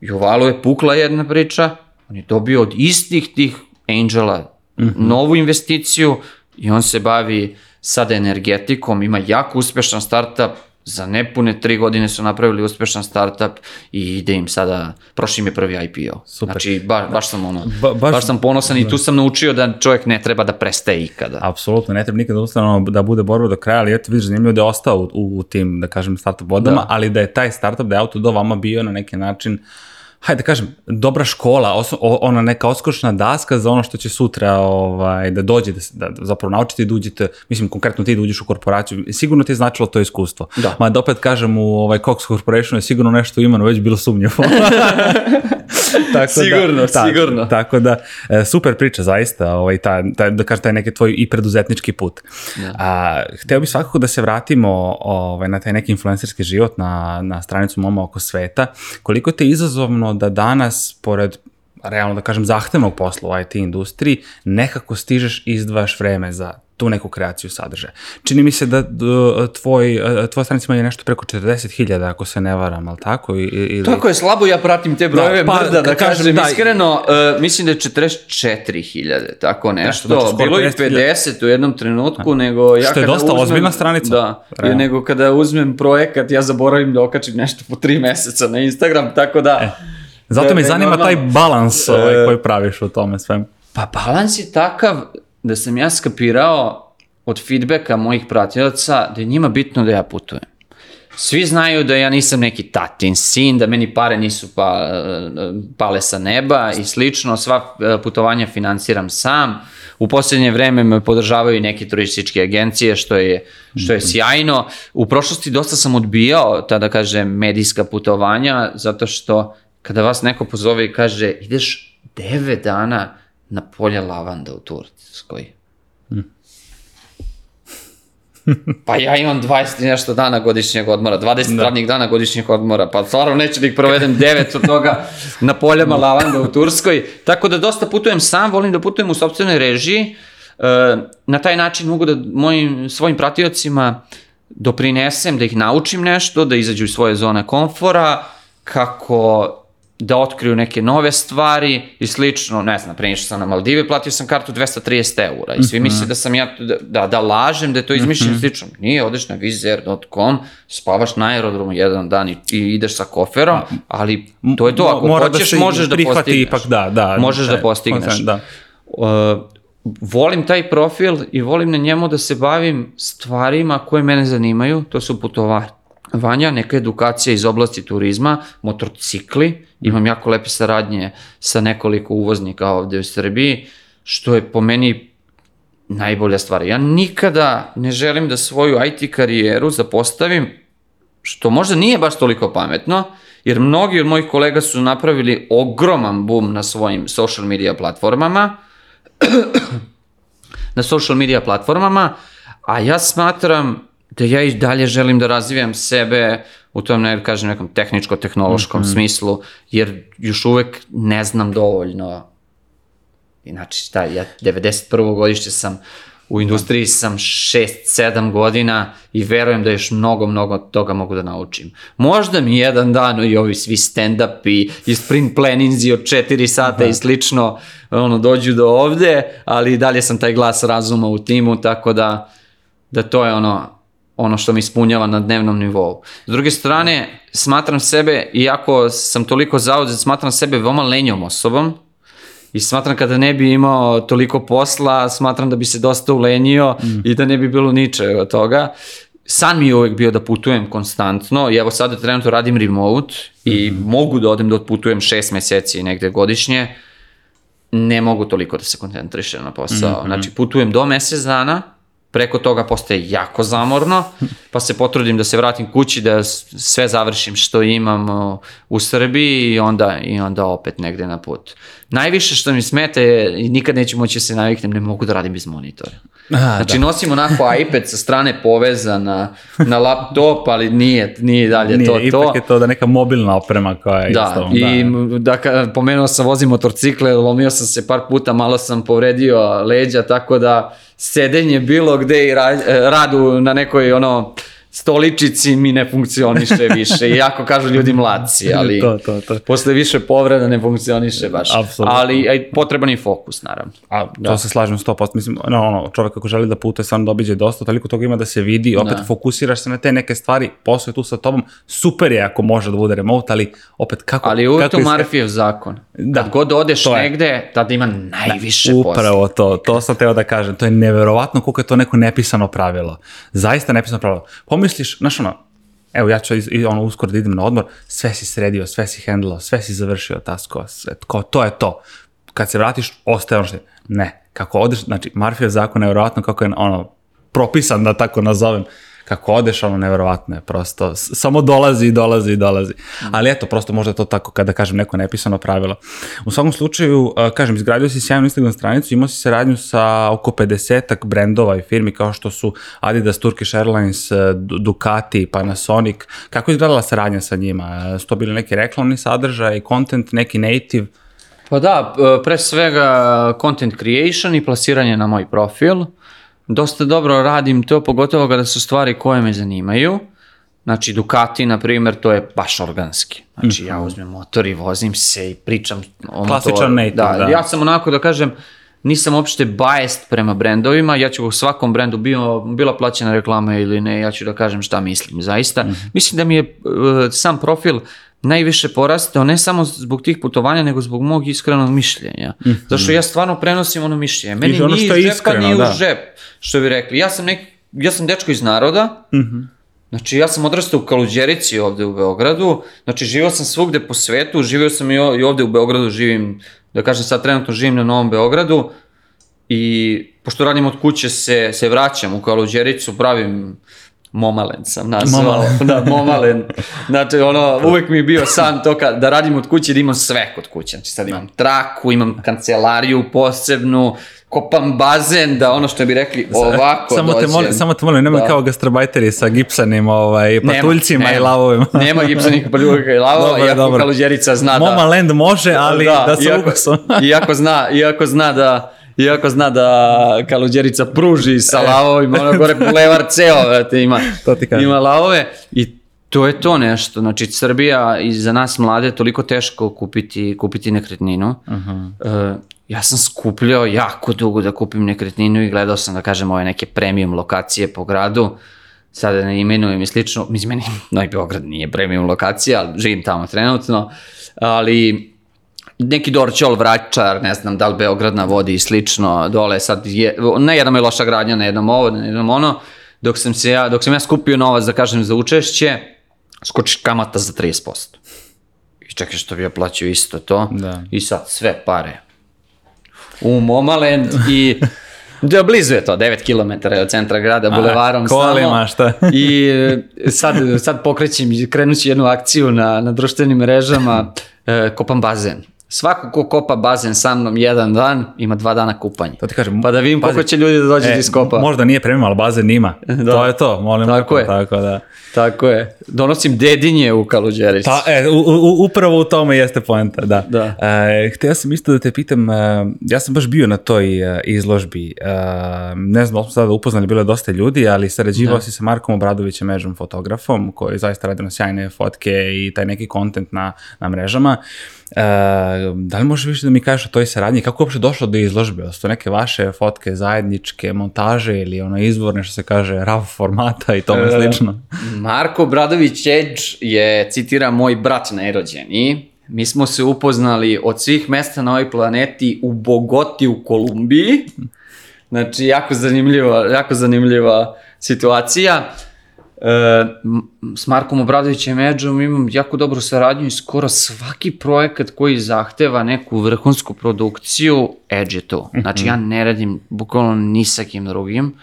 Juvalu je pukla jedna priča, on je dobio od istih tih angela mm -hmm. novu investiciju i on se bavi sada energetikom, ima jako uspešan startup, za nepune tri godine su napravili uspešan startup i ide im sada, prošli im je prvi IPO. Super. Znači, ba, baš sam ono, Ba- ba, baš- baš, sam ponosan i tu sam naučio da čovjek ne treba da prestaje ikada. Apsolutno, ne treba nikada ustano da bude borba do kraja, ali eto vidiš zanimljivo da je ostao u, u tim, da kažem, startup vodama, Da. ali da je taj startup, da je Autodo vama bio na neki način hajde da kažem, dobra škola, osno, o- ona neka oskočna daska za ono što će sutra ovaj, da dođe, da, se- da zapravo naučite da uđete, mislim konkretno ti da uđeš u korporaciju, sigurno ti je značilo to iskustvo. Da. Ma da opet kažem, u ovaj, Cox Corporation je sigurno nešto u imenu već bilo sumnjivo. tako Sigurno, da, tako- sigurno. Tako da, e, super priča, zaista, ovaj, taj, taj, da kažem, taj neki tvoj i preduzetnički put. Da. A, hteo bih svakako da se vratimo ovaj, na taj neki influencerski život, na, na stranicu Moma oko sveta. Koliko te je da danas, pored realno da kažem zahtevnog posla u IT industriji, nekako stižeš i izdvajaš vreme za tu neku kreaciju sadržaja. Čini mi se da tvoj, e, tvoja stranica ima nešto preko 40.000, ako se ne varam, ali tako? I, ili... Tako je, slabo ja pratim te brojeve, Da, pa, mrda, da ka- kažem, kažem da. iskreno, uh, mislim da je 44.000, tako nešto. znači skoro Bilo i 50.000. 50 u jednom trenutku, nego ja Što je dosta uzmem, ozbiljna stranica. Da, Realno. nego kada uzmem projekat, ja zaboravim da okačim nešto po tri meseca na Instagram, tako da... Zato da- me zanima taj normalno. balans ovaj, E, koji praviš u tome svemu. Pa balans je takav da sam ja skapirao od feedbacka mojih pratilaca da je njima bitno da ja putujem. Svi znaju da ja nisam neki tatin sin, da meni pare nisu pa, pale sa neba i slično, sva e, putovanja finansiram sam. U posljednje vreme me podržavaju i neke turističke agencije, što je, što je sjajno. U prošlosti dosta sam odbijao, tada kažem, medijska putovanja, zato što kada vas neko pozove i kaže ideš 9 dana na polje lavanda u Turskoj. Pa ja imam 20 i nešto dana godišnjeg odmora, 20 da. radnih dana godišnjeg odmora, pa stvarno neću da ih provedem 9 od toga na poljama lavanda u Turskoj. Tako da dosta putujem sam, volim da putujem u sobstvenoj režiji. E, na taj način mogu da mojim, svojim pratiocima doprinesem, da ih naučim nešto, da izađu iz svoje zone komfora, kako da otkriju neke nove stvari i slično, ne znam, pre sam na Maldive, platio sam kartu 230 eura i svi misle da sam ja, da, da, da lažem, da je to izmišljeno slično. Nije, odeš na vizer.com, spavaš na aerodromu jedan dan i, i ideš sa koferom, ali to je to, ako Mora da hoćeš, se možeš da postigneš. ipak, da, da. Možeš da taj postigneš. koncept, Da. Uh, volim taj profil i volim na njemu da se bavim stvarima koje mene zanimaju, to su putovanja, neka edukacija iz oblasti turizma, motorcikli, imam jako lepe saradnje sa nekoliko uvoznika ovde u Srbiji, što je po meni najbolja stvar. Ja nikada ne želim da svoju IT karijeru zapostavim, što možda nije baš toliko pametno, jer mnogi od mojih kolega su napravili ogroman boom na svojim social media platformama, na social media platformama, a ja smatram da ja i dalje želim da razvijam sebe u tom, ne kažem, nekom tehničko-tehnološkom mm -hmm. smislu, jer još uvek ne znam dovoljno. Znači, šta, ja 91. godište sam u industriji sam 6-7 godina i verujem da još mnogo, mnogo toga mogu da naučim. Možda mi jedan dan i ovi svi stand-up i sprint planinzi od 4 sata da. i slično ono, dođu do ovde, ali i dalje sam taj glas razuma u timu, tako da, da to je ono, ono što mi ispunjava na dnevnom nivou. S druge strane, smatram sebe, iako sam toliko zauzet, smatram sebe veoma lenjom osobom, I smatram kada ne bi imao toliko posla, smatram da bi se dosta ulenio mm. i da ne bi bilo ničega od toga. San mi je uvek bio da putujem konstantno i evo sada trenutno radim remote i mm. mogu da odem da otputujem šest meseci negde godišnje. Ne mogu toliko da se koncentrišem na posao. Mm -hmm. Znači putujem do mesec dana, preko toga postaje jako zamorno, pa se potrudim da se vratim kući, da sve završim što imam u Srbiji i onda, i onda opet negde na put. Najviše što mi smeta je, i nikad neću moći da se naviknem, ne mogu da radim bez monitora. A, znači da. nosim onako iPad sa strane povezan na, na laptop, ali nije, nije dalje nije, to to. Ipak je to da neka mobilna oprema koja je da, isto. I da, da pomenuo sam vozim motorcikle, lomio sam se par puta, malo sam povredio leđa, tako da sedenje bilo gde i ra, radu na nekoj ono stoličici mi ne funkcioniše više. Iako kažu ljudi mladci, ali to, to, to. posle više povreda ne funkcioniše baš. Apsolutno. Ali aj, potreban je fokus, naravno. A to da. se slažem 100%. Mislim, no, ono, čovek ako želi da putuje, stvarno dobiđe dosta, toliko toga ima da se vidi, opet da. fokusiraš se na te neke stvari, posao je tu sa tobom, super je ako može da bude remote, ali opet kako... Ali uvijek to iska... Marfijev zakon. Da. Kad god odeš negde, tada ima najviše da, posla. Upravo to, to sam teo da kažem, to je neverovatno koliko je to neko nepisano pravilo. Zaista nepisano pravilo. Pomisliš, znaš ono, evo ja ću i ono uskoro da idem na odmor, sve si sredio, sve si hendlao, sve si završio taskova, sve, ko, to je to. Kad se vratiš, ostaje ono što je. Ne, kako odeš, znači Marfijev zakon je nevjerojatno kako je ono propisan da tako nazovem, kako odeš, ono nevjerovatno je, prosto, samo dolazi i dolazi i dolazi. Ali eto, prosto možda je to tako kada kažem neko nepisano pravilo. U svakom slučaju, uh, kažem, izgradio si sjajnu Instagram stranicu, imao si saradnju sa oko 50-ak brendova i firmi kao što su Adidas, Turkish Airlines, uh, Du- Ducati, Panasonic. Kako je izgledala saradnja sa njima? Uh, Su to bili neki reklamni sadržaj, content, neki native? Pa da, pre svega content creation i plasiranje na moj profil. Dosta dobro radim to, pogotovo kada su stvari koje me zanimaju. Znači Ducati, na primjer, to je baš organski. Znači ja uzmem motor i vozim se i pričam o Klasičan motoru. native, da, da. Ja sam onako da kažem, nisam uopšte biased prema brendovima, ja ću u svakom brendu, bio, bila plaćena reklama ili ne, ja ću da kažem šta mislim, zaista. Mislim da mi je e, sam profil najviše porastao, ne samo zbog tih putovanja, nego zbog mog iskrenog mišljenja. Zato što ja stvarno prenosim ono mišljenje. Meni ono nije iz džepa, iskreno, nije da. u džep, što bi rekli. Ja sam, neki, ja sam dečko iz naroda, Znači, ja sam odrastao u Kaluđerici ovde u Beogradu, znači živio sam svugde po svetu, živio sam i ovde u Beogradu, živim, da kažem sad trenutno živim na Novom Beogradu i pošto radim od kuće se, se vraćam u Kaluđericu, pravim Momalen sam nazvao. Momalen. da, Momalen. Znači, ono, uvek mi je bio san to ka, da radim od kuće, da imam sve kod kuće. Znači, sad imam traku, imam kancelariju posebnu, kopam bazen, da ono što bi rekli, ovako samo te dođem. molim, samo te molim, nemoj Da. kao gastarbajteri sa gipsanim ovaj, patuljcima i lavovima. Nema gipsanih patuljka i lavova, Dobro, iako dobro. Kaluđerica zna da... Moma Land može, ali da, sa iako, ukusom. iako, zna, iako zna da Iako zna da Kaluđerica pruži sa lavovima, ono gore bulevar ceo vrate, ima, To ti ima lavove i to je to nešto. Znači, Srbija i za nas mlade je toliko teško kupiti, kupiti nekretninu. Uh, ja sam skupljao jako dugo da kupim nekretninu i gledao sam, da kažem, ove neke premium lokacije po gradu. Sada ne imenujem i slično. Mislim, meni Novi Beograd nije premium lokacija, ali živim tamo trenutno. Ali neki Dorčol, Vračar, ne znam da li Beograd na vodi i slično, dole sad je, ne jednom je loša gradnja, na jednom ovo, na jednom ono, dok sam se ja, dok sam ja skupio novac, da kažem, za učešće, skoči kamata za 30%. I čekaj što bi ja plaćao isto to. Da. I sad sve pare u Momaland i da blizu je to, 9 km od centra grada, bulevarom kolima, samo. šta? I e, sad, sad pokrećem, krenut ću jednu akciju na, na društvenim mrežama, e, kopam bazen. Svako ko kopa bazen sa mnom jedan dan, ima dva dana kupanja. To ti kažem. Pa da vidim pazi, koliko će ljudi da dođe e, da iskopa. Možda nije premium, ali bazen ima. To je to, molim. Tako je. Tako da. Tako je. Donosim dedinje u Kaluđerici. Pa, e, u, u, upravo u tome jeste poenta, da. Da. E, htio sam isto da te pitam, e, ja sam baš bio na toj e, izložbi, e, ne znam da smo sada upoznali, bilo je dosta ljudi, ali sarađivao si sa Markom Obradovićem, međom fotografom, koji zaista radi na sjajne fotke i taj neki kontent na, na mrežama. Da li možeš više da mi kažeš o toj saradnji, kako je uopšte došlo do izložbe? Su to neke vaše fotke, zajedničke, montaže ili ono izvorne, što se kaže, RAW formata i tome slično? Marko Bradović Edge je, citira, moj brat najrođeniji. Mi smo se upoznali od svih mesta na ovoj planeti u Bogoti u Kolumbiji. Znači, jako zanimljiva, jako zanimljiva situacija. E, s Markom Obradovićem Edgeom imam jako dobru saradnju i skoro svaki projekat koji zahteva neku vrhunsku produkciju, Edge je to. Znači, ja ne radim bukvalno ni sa kim drugim.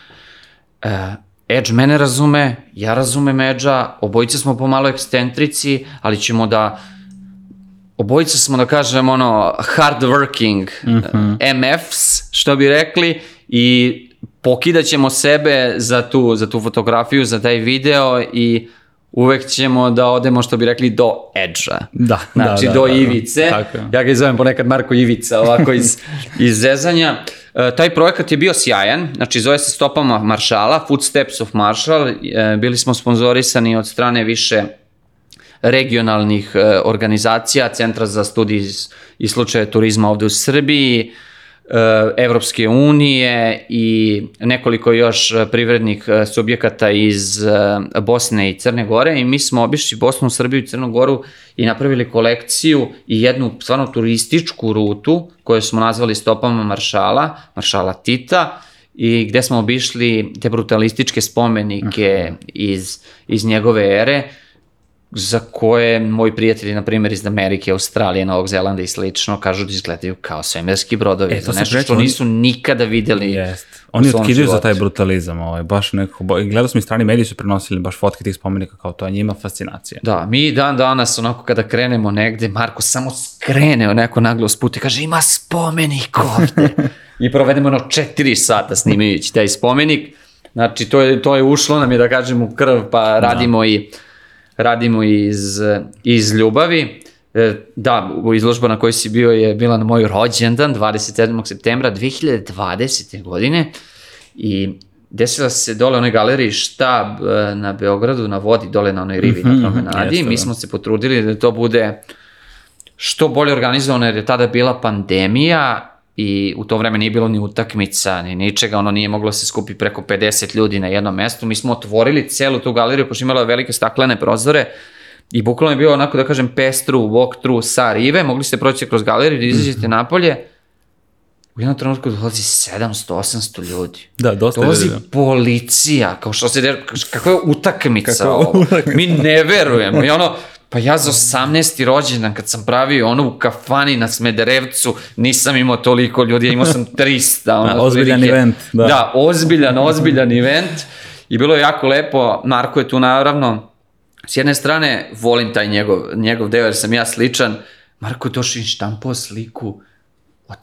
E, Edge mene razume, ja razumem Edge-a, obojice smo pomalo ekscentrici, ali ćemo da obojice smo da kažem ono hard working MFs, što bi rekli, i pokidat ćemo sebe za tu, za tu fotografiju, za taj video i uvek ćemo da odemo, što bi rekli, do edge-a. Da, Znači, da, do da, da, da. ivice. Tako je. Ja ga zovem ponekad Marko Ivica, ovako iz, iz zezanja. E, taj projekat je bio sjajan, znači zove se Stopama Maršala, Footsteps of Marshall. E, bili smo sponzorisani od strane više regionalnih e, organizacija, Centra za studij i slučaje turizma ovde u Srbiji, e, Evropske unije i nekoliko još e, privrednih e, subjekata iz Bosne i Crne Gore i mi smo obišli Bosnu, Srbiju i Crnu Goru i napravili kolekciju i jednu stvarno turističku rutu koju smo nazvali stopama Maršala, Maršala Tita i gde smo obišli te brutalističke spomenike iz, iz njegove ere, za koje moji prijatelji, na primjer, iz Amerike, Australije, Novog Zelanda i slično, kažu da izgledaju kao svemirski brodovi. E, to nešto pričao, što oni- nisu nikada videli. Jest. Oni otkidaju za taj brutalizam, ovaj, baš nekako, i gledao sam i strani mediji su prenosili baš fotke tih spomenika kao to, a njima fascinacija. Da, mi dan danas, onako kada krenemo negde, Marko samo skrene neko naglo sput i kaže ima spomenik ovde. I provedemo ono četiri sata snimajući taj spomenik. Znači, to je, to je ušlo nam je, da kažem, u krv, pa radimo i radimo iz, iz ljubavi. E, Da, izložba na kojoj si bio je bila na moj rođendan, 27. septembra 2020. godine i desila se dole u onoj galeriji štab e, na Beogradu, na vodi, dole na onoj rivi na promenadi. jeste, Mi da. smo se potrudili da to bude što bolje organizovano, jer je tada bila pandemija i u to vreme nije bilo ni utakmica, ni ničega, ono nije moglo se skupi preko 50 ljudi na jednom mestu. Mi smo otvorili celu tu galeriju, pošto imala velike staklene prozore i bukvalno je bio onako, da kažem, pestru, walkthrough sa rive, mogli ste proći kroz galeriju, da izađete napolje, u jednom trenutku dolazi 700-800 ljudi. Da, dosta Dolazi ljudi, da. policija, kao što se, kakva je utakmica Kakva ovo. Mi ne verujemo. I ono, pa ja za 18. rođendan kad sam pravio ono u kafani na Smederevcu, nisam imao toliko ljudi, ja imao sam 300. Ono, Da, ozbiljan otprilike. event, da. da, ozbiljan, ozbiljan event. I bilo je jako lepo, Marko je tu naravno, s jedne strane volim taj njegov, njegov deo jer sam ja sličan, Marko i štampao sliku od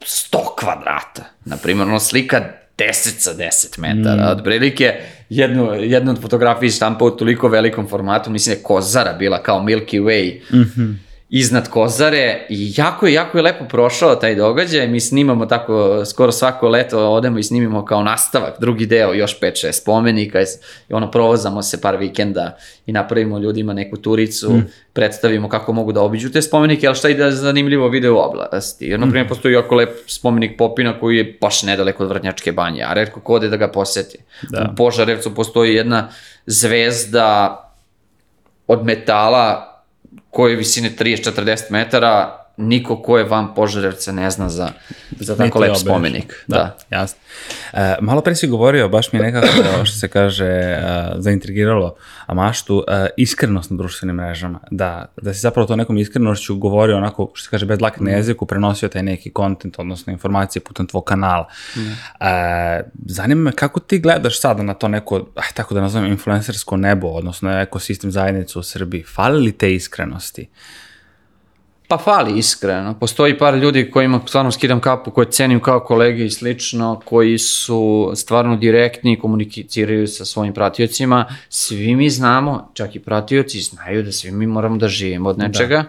100 kvadrata. Naprimjer, ono slika 10 sa 10 metara, mm. otprilike jednu, jednu od fotografiji štampa u toliko velikom formatu, mislim da je Kozara bila kao Milky Way, Mhm. Iznad Kozare i jako je, jako je lepo prošao taj događaj, mi snimamo tako skoro svako leto, odemo i snimimo kao nastavak, drugi deo, još 5-6 spomenika i ono provozamo se par vikenda i napravimo ljudima neku turicu, Mm. predstavimo kako mogu da obiđu te spomenike, ali šta i da zanimljivo video oblasti. Jer, na Mm. primjer, postoji jako lep spomenik Popina koji je baš nedaleko od Vrnjačke banje, a redko ko ode da ga poseti. Da. U Požarevcu postoji jedna zvezda od metala koje je visine 30-40 metara, niko ko je van Požarevca ne zna za, za tako lep spomenik. Da. da. Jasno. E, malo pre si govorio, baš mi je nekako, što se kaže, e, zaintrigiralo a maštu, e, iskrenost na društvenim mrežama. Da, da si zapravo to nekom iskrenošću govorio onako, što se kaže, bez lake na jeziku, prenosio taj neki kontent, odnosno informacije putem tvog kanala. E, zanima me kako ti gledaš sada na to neko, aj, tako da nazovem, influencersko nebo, odnosno ekosistem zajednicu u Srbiji. Fali li te iskrenosti? Pa fali iskreno. Postoji par ljudi kojima stvarno skidam kapu, koje cenim kao kolege i slično, koji su stvarno direktni i komuniciraju sa svojim pratiocima. Svi mi znamo, čak i pratioci znaju da svi mi moramo da živimo od nečega.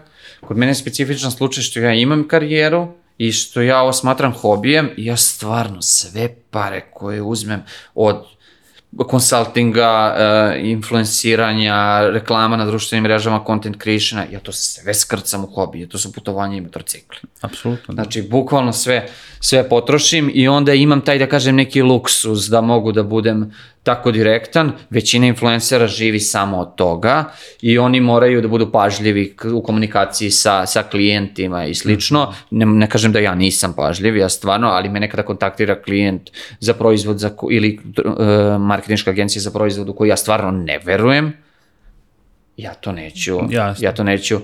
Kod mene je specifičan slučaj što ja imam karijeru i što ja ovo smatram hobijem ja stvarno sve pare koje uzmem od konsultinga, uh, influenciranja, reklama na društvenim mrežama, content creationa, ja to sve skrcam u hobije, to su putovanja i motorcikli. Apsolutno. Da. Znači, bukvalno sve, sve potrošim i onda imam taj, da kažem, neki luksuz da mogu da budem tako direktan. Većina influencera živi samo od toga i oni moraju da budu pažljivi u komunikaciji sa, sa klijentima i slično. Ne, ne kažem da ja nisam pažljiv, ja stvarno, ali me nekada kontaktira klijent za proizvod za, ko- ili uh, marketinška agencija za proizvod u koju ja stvarno ne verujem, ja to neću, Jasno. ja to neću,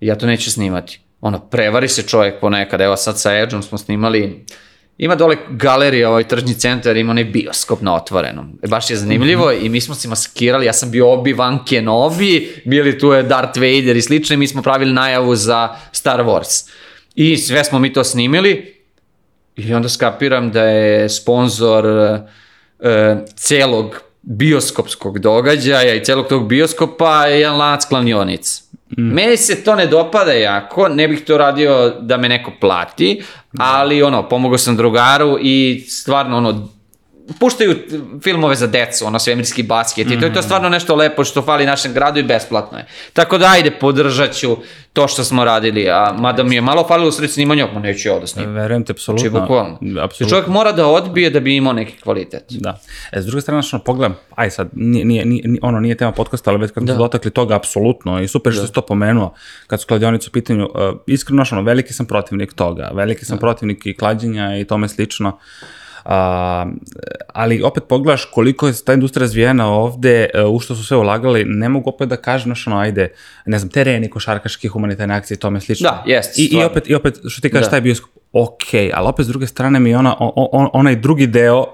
ja to neću snimati. Ono, prevari se čovjek ponekad, evo sad sa Edgeom smo snimali, ima dole galerija, ovaj tržni centar, ima onaj bioskop na otvorenom. E, baš je zanimljivo i mi smo se maskirali, ja sam bio Obi-Wan Kenobi, bili tu je Darth Vader i slično i mi smo pravili najavu za Star Wars. I sve smo mi to snimili i onda skapiram da je sponsor e, celog bioskopskog događaja i celog tog bioskopa je jedan lanac klanionica. Mm. Meni se to ne dopada jako, ne bih to radio da me neko plati, ali ono, pomogao sam drugaru i stvarno ono, puštaju filmove za decu, ono svemirski basket i to je to stvarno nešto lepo što fali našem gradu i besplatno je. Tako da ajde, podržat ću to što smo radili, a mada mi je malo falilo u sred snimanja, ma neću ja da snimam. Verujem te, apsolutno. Znači, bukvalno. Apsolutno. Čovjek mora da odbije da bi imao neki kvalitet. Da. E, s druge strane, što pogledam, aj sad, nije, nije, nije, ono nije tema podcasta, ali već kad smo Da. se dotakli toga, apsolutno, i super što si to pomenuo, kad su kladionice u pitanju, uh, iskreno, ono, veliki sam protivnik toga, veliki sam protivnik i klađenja i tome slično. A, ali opet pogledaš koliko je ta industrija razvijena ovde, e, u što su sve ulagali, ne mogu opet da kažem, znaš, ono, ajde, ne znam, tereni, košarkaški, humanitarne akcije i tome slično. Da, jest, I, i, opet, I opet, što ti kažeš, Da. taj bioskop, ok, ali opet s druge strane mi je ona, o, o, onaj drugi deo,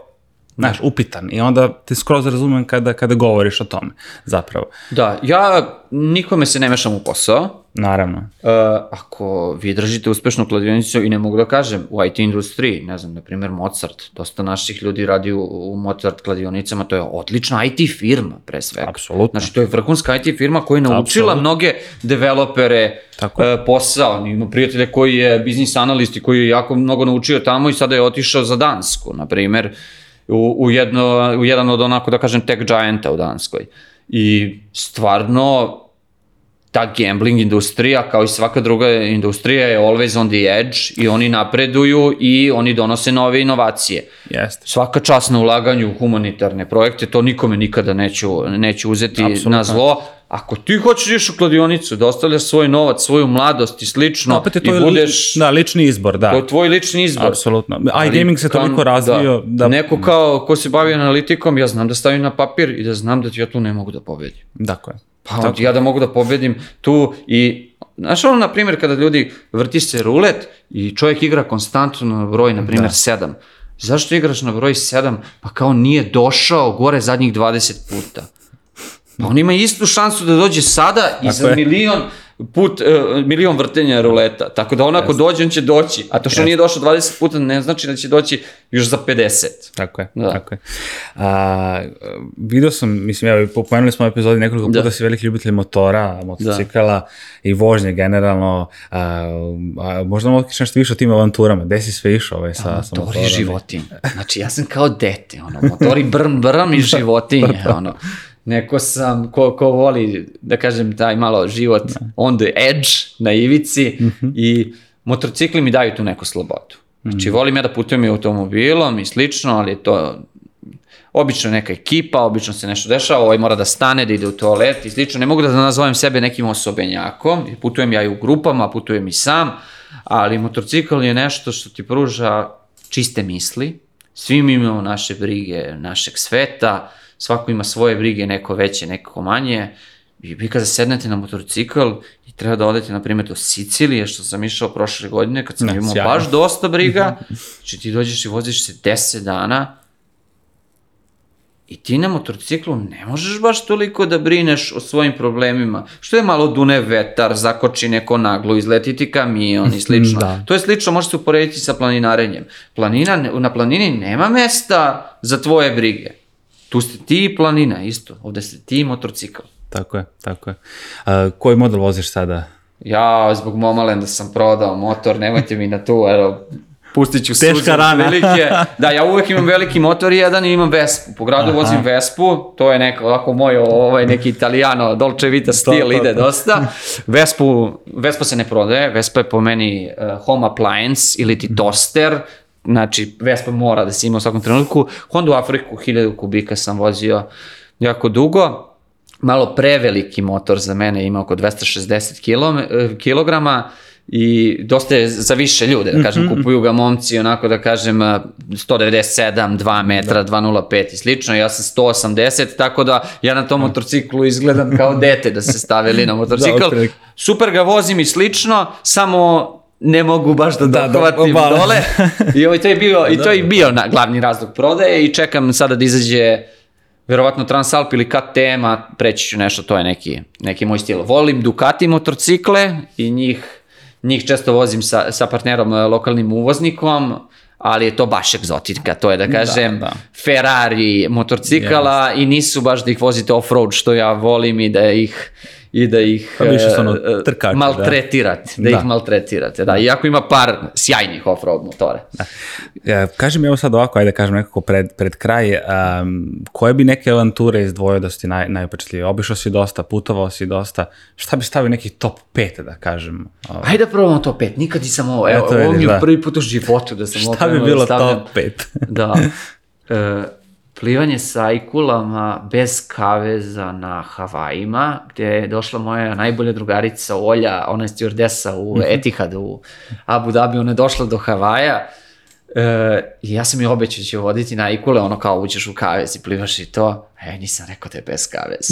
znaš, upitan i onda te skroz razumem kada, kada govoriš o tome, zapravo. Da, ja nikome se ne mešam u posao. Naravno. Uh, ako vi držite uspešnu kladionicu i ne mogu da kažem, u IT industriji, ne znam, na primjer Mozart, dosta naših ljudi radi u, u Mozart kladionicama, to je odlična IT firma, pre svega. Apsolutno. Znači, to je vrhunska IT firma koja je naučila Apsolutno. mnoge developere Tako uh, posao. Ima prijatelja koji je biznis analist i koji je jako mnogo naučio tamo i sada je otišao za Dansku, na primjer, u, u, jedno, u jedan od onako, da kažem, tech gianta u Danskoj. I stvarno, ta gambling industrija, kao i svaka druga industrija, je always on the edge i oni napreduju i oni donose nove inovacije. Jeste. Svaka čast na ulaganju u humanitarne projekte, to nikome nikada neću, neću uzeti Apsolutno. na zlo. Ako ti hoćeš da ideš u kladionicu, da ostavljaš svoj novac, svoju mladost i slično, opet je i to budeš... da, lični izbor, da. To je tvoj lični izbor. Apsolutno. IGaming se toliko razvio da... da. Neko kao ko se bavi analitikom, ja znam da stavim na papir i da znam da ja tu ne mogu da pobedim. Dakle. Pa Tako. ja da mogu da pobedim tu i Znaš ono, na primjer, kada ljudi vrti se rulet i čovjek igra konstantno na broj, na primjer, da. 7. Zašto igraš na broj 7? Pa kao nije došao gore zadnjih 20 puta. Pa on ima istu šansu da dođe sada i za je. milion put, uh, milion vrtenja ruleta. Tako da on ako dođe, on će doći. A to što nije došao 20 puta ne znači da će doći još za 50. Tako je, Da. tako je. A, vidio sam, mislim, evo, pomenuli smo u epizodi nekoliko puta Da. da. si veliki ljubitelj motora, motocikala i vožnje generalno. A, a, možda mogu nešto više o tim avanturama. Gde si sve išao ovaj, sa, sa Motori motorom? životinje. Znači, ja sam kao dete, ono, motori brm, brm i životinje, ono. Neko sam, ko, ko voli, da kažem, taj malo život on the edge, na ivici i motorcikli mi daju tu neku slobodu. Znači, volim ja da putujem i automobilom i slično, ali to obično neka ekipa, obično se nešto dešava, ovaj mora da stane, da ide u toalet i slično. Ne mogu da nazovem sebe nekim osobenjakom, putujem ja i u grupama, putujem i sam, ali motorcikl je nešto što ti pruža čiste misli, svi mi imamo naše brige našeg sveta, svako ima svoje brige, neko veće, neko manje, i vi kada sednete na motorcikl i treba da odete, na primjer, do Sicilije, što sam išao prošle godine, kad sam Ne, imao sjajno. baš dosta briga, znači ti dođeš i voziš se 10 dana, I ti na motorciklu ne možeš baš toliko da brineš o svojim problemima. Što je malo dune vetar, zakoči neko naglo, izleti ti kamion i slično. Da. To je slično, može se uporediti sa planinarenjem. Planina, na planini nema mesta za tvoje brige. Tu ste ti i planina isto. Ovde ste ti i motorcikl. Tako je, tako je. A, koji model voziš sada? Ja zbog Momalenda sam prodao motor, nemojte mi na tu, evo, pustit ću Teška rana. prilike. Da, ja uvek imam veliki motor jedan i imam Vespu. Po gradu Aha. vozim Vespu, to je neko, ovako moj, ovaj neki italijano, Dolce Vita stil to, ide to. dosta. Vespu, Vespa se ne prodaje, Vespa je po meni uh, home appliance ili ti toster, Znači, Vespa mora da se ima u svakom trenutku. Honda u Afriku, 1000 kubika sam vozio jako dugo malo preveliki motor za mene, ima oko 260 kilom, eh, kilograma i dosta je za više ljude, da kažem, kupuju ga momci onako da kažem eh, 197, 2 metra, 205 i slično, ja sam 180, tako da ja na tom motorciklu izgledam kao dete da se stavili na motocikl. Da. Super ga vozim i slično, samo ne mogu baš da Da, da, dohvatim malo. dole. I ovaj, to je bio, i to je bio na, glavni razlog prodaje i čekam sada da izađe verovatno Transalp ili KTM-a, preći ću nešto, to je neki, neki moj stil. Volim Ducati motorcikle i njih, njih često vozim sa, sa partnerom, e, lokalnim uvoznikom, ali je to baš egzotika, to je da kažem da. Ferrari motorcikala i nisu baš da ih vozite off-road što ja volim i da ih i da ih Pa ono e, e, da. maltretirate, da, Da. ih maltretirate, da. Iako ima par sjajnih off-road motora. E, kaži mi evo sad ovako, ajde da kažem nekako pred, pred kraj, um, koje bi neke avanture izdvojio da su ti naj, najupečatljivije? Obišao si dosta, putovao si dosta, šta bi stavio neki top 5 da kažem? O, Ajde da probamo to pet, nikad nisam ovo, evo, Eto, ovo mi je da. prvi put u životu da sam ovo šta bi da bilo stavljam. top 5? Da. E, plivanje sajkulama bez kaveza na Havajima, gde je došla moja najbolja drugarica Olja, ona je stewardesa u Mhm. Etihadu u Abu Dhabi, ona je došla do Havaja E, I ja sam mi obećao da ću voditi na Ikule, ono kao uđeš u kavez i plivaš i to. E, nisam rekao da je bez kavez.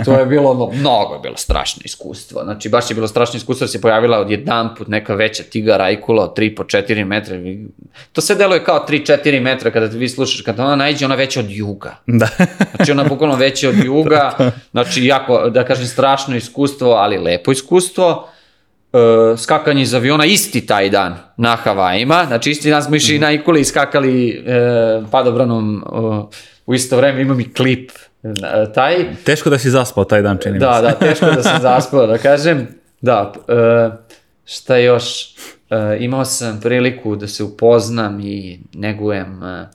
I to je bilo ono, mnogo je bilo strašno iskustvo. Znači, baš je bilo strašno iskustvo se pojavila od jedan put neka veća tiga Ikula od 3 po 4 metra. To sve deluje kao 3-4 metra kada vi slušaš, kada ona najđe, ona veća od juga. Da. Znači, ona bukvalno veća od juga. Znači, jako, da kažem, strašno iskustvo, ali lepo iskustvo uh, skakanje iz aviona isti taj dan na Havajima. Znači, isti dan smo išli mm -hmm. na Ikuli i skakali uh, padobranom uh, u isto vreme. Imam i klip uh, taj. Teško da si zaspao taj dan, čini Da, da, teško da sam zaspao, da kažem. Da, uh, šta još? Uh, imao sam priliku da se upoznam i negujem uh,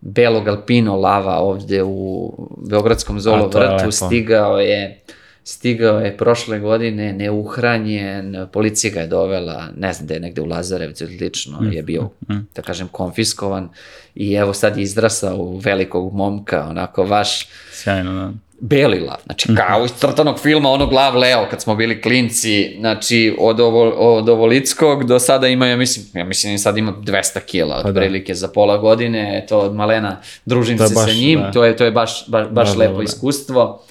belog alpino lava ovde u Beogradskom zolo vrtu. Stigao je stigao je prošle godine neuhranjen, policija ga je dovela, ne znam da je negde u Lazarevcu ili lično, mm. je bio, mm. da kažem, konfiskovan i evo sad je izdrasao u velikog momka, onako vaš... Sjajno, da. Belila, znači mhm. kao iz crtanog filma onog Lav Leo kad smo bili klinci, znači od, ovo, od Ovolickog do sada ima, ja mislim, ja mislim sad ima 200 kila pa otprilike da. za pola godine, to od malena družim se baš, sa njim, da. to je, to je baš, baš, baš da, lepo da, da. iskustvo.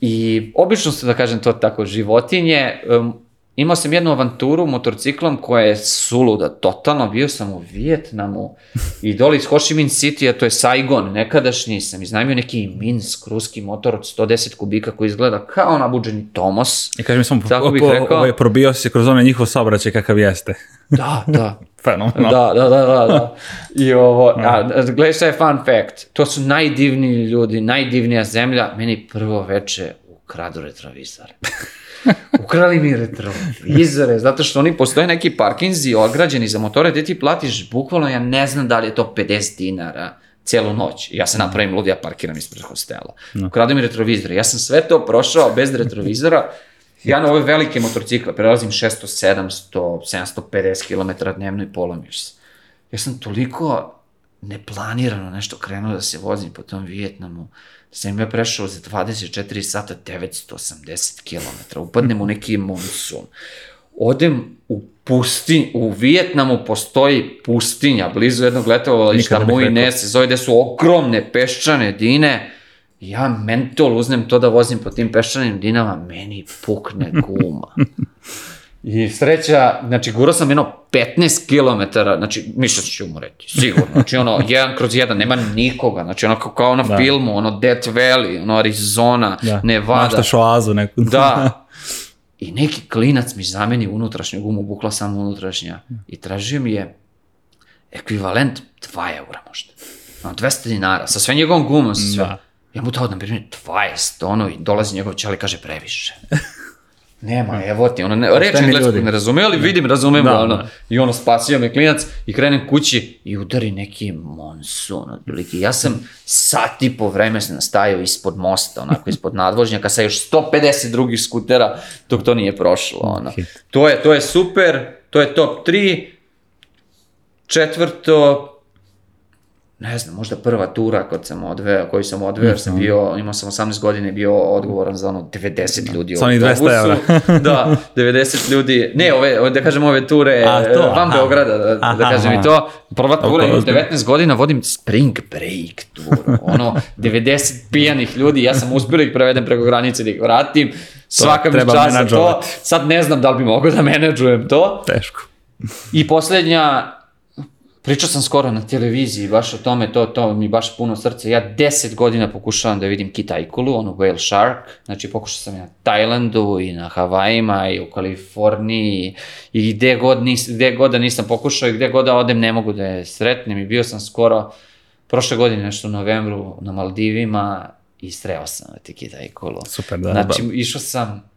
I obično su, da kažem to tako, životinje. Um, imao sam jednu avanturu motorciklom koja je suluda, totalno. Bio sam u Vijetnamu i dole iz Ho Chi Minh City, a to je Saigon, nekadašnji sam iznajmio neki Minsk, ruski motor od 110 kubika koji izgleda kao nabuđeni Tomos. I kažem sam, tako bih rekao, ovaj, probio se kroz onaj njihov saobraćaj kakav jeste. Da, da. Fenomenal. Da, da, da, da, da. I ovo, a, gledaj šta je fun fact. To su najdivniji ljudi, najdivnija zemlja. Meni prvo veče ukradu retrovizore. Ukrali mi retrovizore, zato što oni postoje neki parkinzi ograđeni za motore gde ti platiš bukvalno, ja ne znam da li je to 50 dinara celu noć. Ja se napravim lud, ja parkiram ispred hostela. No. Ukradu mi retrovizore. Ja sam sve to prošao bez retrovizora. Ja na ove velike motorcikle prelazim 600, 700, 750 km dnevno i polomio se. Ja sam toliko neplanirano nešto krenuo da se vozim po tom Vijetnamu. Sam ja prešao za 24 sata 980 km, upadnem u neki monsun, odem u pustinj, u Vijetnamu postoji pustinja, blizu jednog letovališta, Mui Ne se zove, gde su ogromne peščane dine, ja mentol uznem to da vozim po tim peščanim dinama, meni pukne guma. I sreća, znači, gurao sam jedno 15 km, znači, mišljac ću umreti, sigurno. Znači, ono, jedan kroz jedan, nema nikoga. Znači, ono, kao na da. filmu, ono, Death Valley, ono, Arizona, da. Nevada. Maštaš oazu neku. Da. I neki klinac mi zameni unutrašnju gumu, bukla sam unutrašnja. I tražio mi je ekvivalent 2 eura možda. Ono, 200 dinara, sa sve njegovom gumom, sa sve. Da. Ja mu dao da mi 20, ono, i dolazi njegov čeli i kaže previše. Nema, evo ti, ono, ne, reč engleskog ne razume, ali vidim, razumem da, ono, da. i ono, spasio me klinac i krenem kući i udari neki monsun, otprilike. Ja sam sat i po vreme se nastajao ispod mosta, onako, ispod nadvožnjaka sa još 150 drugih skutera, dok to nije prošlo, ono. To je, to je super, to je top 3, četvrto, ne znam, možda prva tura kod sam odveo, koju sam odveo, jer sam mhm. bio, imao sam 18 godina i bio odgovoran za ono 90 ljudi u autobusu. 200 evra. da, 90 ljudi, ne, ove, da kažem ove ture A, to, van aha. Beograda, da, aha, da kažem aha. i to. Prva tura, imam 19 godina, vodim spring break tur, ono, 90 pijanih ljudi, ja sam uspio da ih prevedem preko granice da ih vratim, svaka mi časa to, sad ne znam da li bi mogao da menadžujem to. Teško. I poslednja, Pričao sam skoro na televiziji baš o tome, to, to mi baš puno srce. Ja deset godina pokušavam da vidim kitajkulu, onu whale shark. Znači pokušao sam i na Tajlandu i na Havajima i u Kaliforniji i gde god, nis, gde god da nisam pokušao i gde god da odem ne mogu da je sretnem. I bio sam skoro prošle godine nešto u novembru na Maldivima i sreo sam ti kitajkulu. Super, da. Znači da. išao sam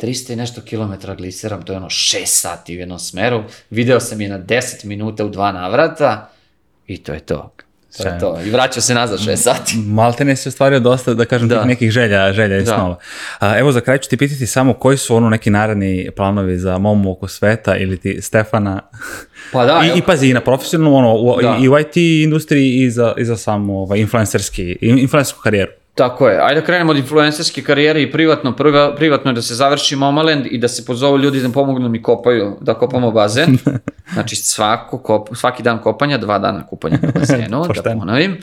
300 i nešto kilometra gliseram, to je ono 6 sati u jednom smeru, video sam je na 10 minuta u dva navrata i to je to. To je to. I vraćao se nazad 6 sati. Maltene se ostvario dosta, da kažem, da. tih nekih želja, želja i da. snova. A, evo za kraj ću ti pitati samo koji su ono neki naredni planovi za momu oko sveta ili ti Stefana. Pa da. I, i pazi, i na profesionalnu, ono, u, da. i, u IT industriji i za, i za samu ovaj, influencerski, influencersku karijeru. Tako je. Ajde da krenemo od influencerske karijere i privatno. Prva, privatno je da se završi Momaland i da se pozovu ljudi da pomognu mi kopaju, da kopamo bazen. Znači svako kop, svaki dan kopanja, dva dana kupanja na bazenu, da ponovim.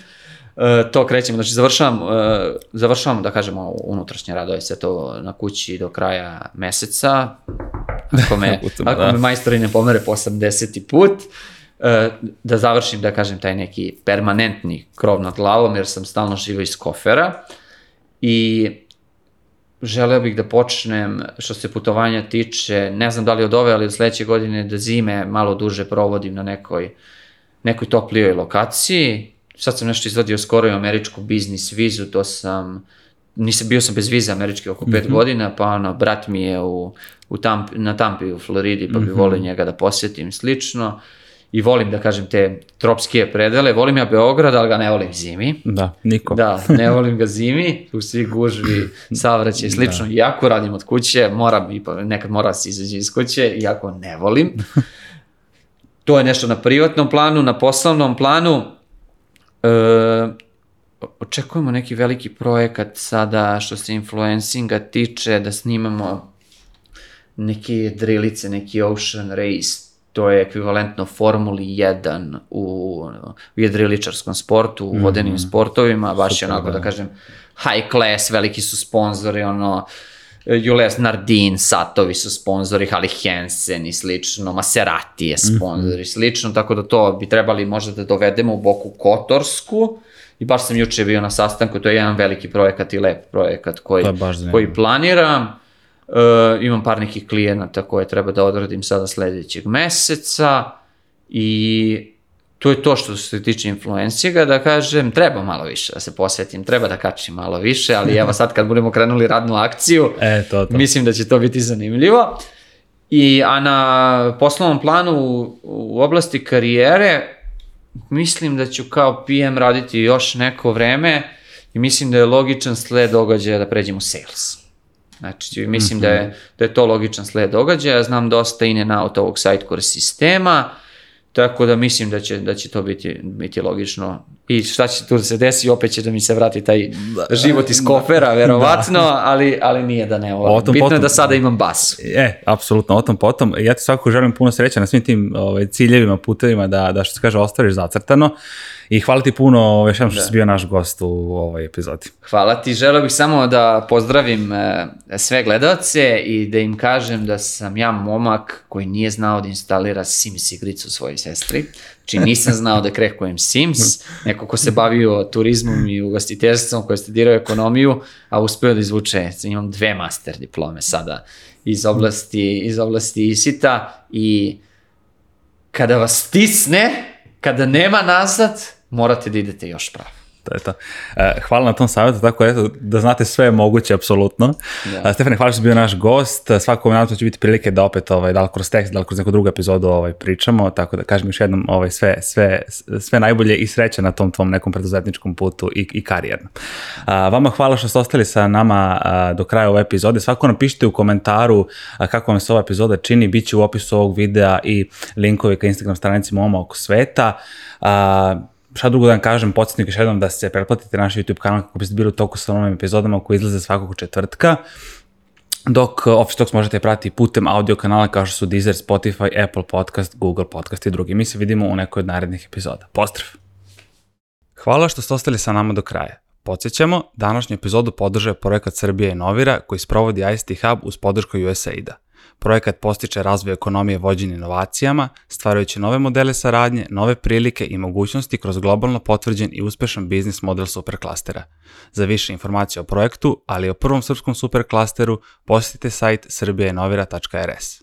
E, to krećemo, znači završavam, e, završavam da kažemo unutrašnje radove, sve to na kući do kraja meseca. Ako me, ako da. me majstori ne pomere po 80. put, da završim, da kažem, taj neki permanentni krov nad glavom, jer sam stalno živo iz kofera. I želeo bih da počnem, što se putovanja tiče, ne znam da li od ove, ali od sledeće godine da zime malo duže provodim na nekoj, nekoj toplijoj lokaciji. Sad sam nešto izvadio skoro i američku biznis vizu, to sam, nisam, bio sam bez vize američke oko pet godina, pa ono, brat mi je u, u Tamp, na Tampi u Floridi, pa bi volio njega da posjetim slično. I volim da kažem te tropske predele, volim ja Beograd, ali ga ne volim zimi. Da, niko. Da, ne volim ga zimi, u svi gužvi, savraćaj i slično. Iako radim od kuće, moram, ipak, nekad mora da se izađe iz kuće, iako ne volim. To je nešto na privatnom planu, na poslovnom planu. E, očekujemo neki veliki projekat sada što se influencinga tiče, da snimamo neke drilice, neki Ocean Race, to je ekvivalentno Formuli 1 u, u jedriličarskom sportu, u vodenim sportovima, baš je super, onako da. da. kažem high class, veliki su sponzori, ono, Jules Nardin, Satovi su sponzori, Hali Hansen i slično, Maserati je sponzor i slično, tako da to bi trebali možda da dovedemo u Boku Kotorsku i baš sam juče bio na sastanku, to je jedan veliki projekat i lep projekat koji, je koji planiram. Uh, imam par nekih klijenata koje treba da odradim sada sledećeg meseca i to je to što se tiče influencijega, da kažem, treba malo više da se posvetim, treba da kačim malo više, ali evo sad kad budemo krenuli radnu akciju, E, to, to. mislim da će to biti zanimljivo. I, a na poslovnom planu u, u oblasti karijere, mislim da ću kao PM raditi još neko vreme i mislim da je logičan sled događaja da pređem u sales. Znači, mislim da, je, da je to logičan sled događaja, znam dosta in and out ovog Sitecore sistema, tako da mislim da će, da će to biti, biti logično. I šta će tu da se desi, opet će da mi se vrati taj život iz kofera, verovatno, ali, ali nije da ne O volim. tom Bitno je potom. da sada imam bas. E, apsolutno, o tom potom. Ja ti svakako želim puno sreće na svim tim ovaj, ciljevima, putevima, da, da što se kaže, ostariš zacrtano. I hvala ti puno ovaj, što si bio naš gost u ovoj epizodi. Hvala ti, želeo bih samo da pozdravim e, sve gledalce i da im kažem da sam ja momak koji nije znao da instalira Sims igricu svojoj sestri. Znači nisam znao da krekujem Sims, neko ko se bavio turizmom i ugostiteljstvom, koji je studirao ekonomiju, a uspeo da izvuče, imam dve master diplome sada iz oblasti, iz oblasti ISIT-a i kada vas stisne, kada nema nazad, morate da idete još pravo. To je to. E, hvala na tom savjetu, tako eto, da znate sve je moguće, apsolutno. Da. E, Stefane, hvala što si bio naš gost. Svakako mi nadam da će biti prilike da opet, ovaj, da li kroz tekst, da li kroz neku drugu epizodu ovaj, pričamo, tako da kažem još jednom ovaj, sve, sve, sve najbolje i sreće na tom tvom nekom preduzetničkom putu i, i karijernom. A, vama hvala što ste ostali sa nama a, do kraja ove epizode. Svako napišite u komentaru a, kako vam se ova epizoda čini, bit će u opisu ovog videa i linkovi ka Instagram stranici Moma oko sveta. A, šta drugo da vam kažem, podsjetnik još jednom da se pretplatite na naš YouTube kanal kako biste bili u toku sa novim epizodama koji izlaze svakog četvrtka. Dok Office Talks možete pratiti putem audio kanala kao što su Deezer, Spotify, Apple Podcast, Google Podcast i drugi. Mi se vidimo u nekoj od narednih epizoda. Pozdrav! Hvala što ste ostali sa nama do kraja. Podsjećamo, današnju epizodu podržava projekat Srbija Inovira koji sprovodi ICT Hub uz podršku USAID-a. Projekat postiče razvoj ekonomije vođen inovacijama, stvarajući nove modele saradnje, nove prilike i mogućnosti kroz globalno potvrđen i uspešan biznis model superklastera. Za više informacija o projektu, ali i o prvom srpskom superklasteru, posjetite sajt srbijainovira.rs.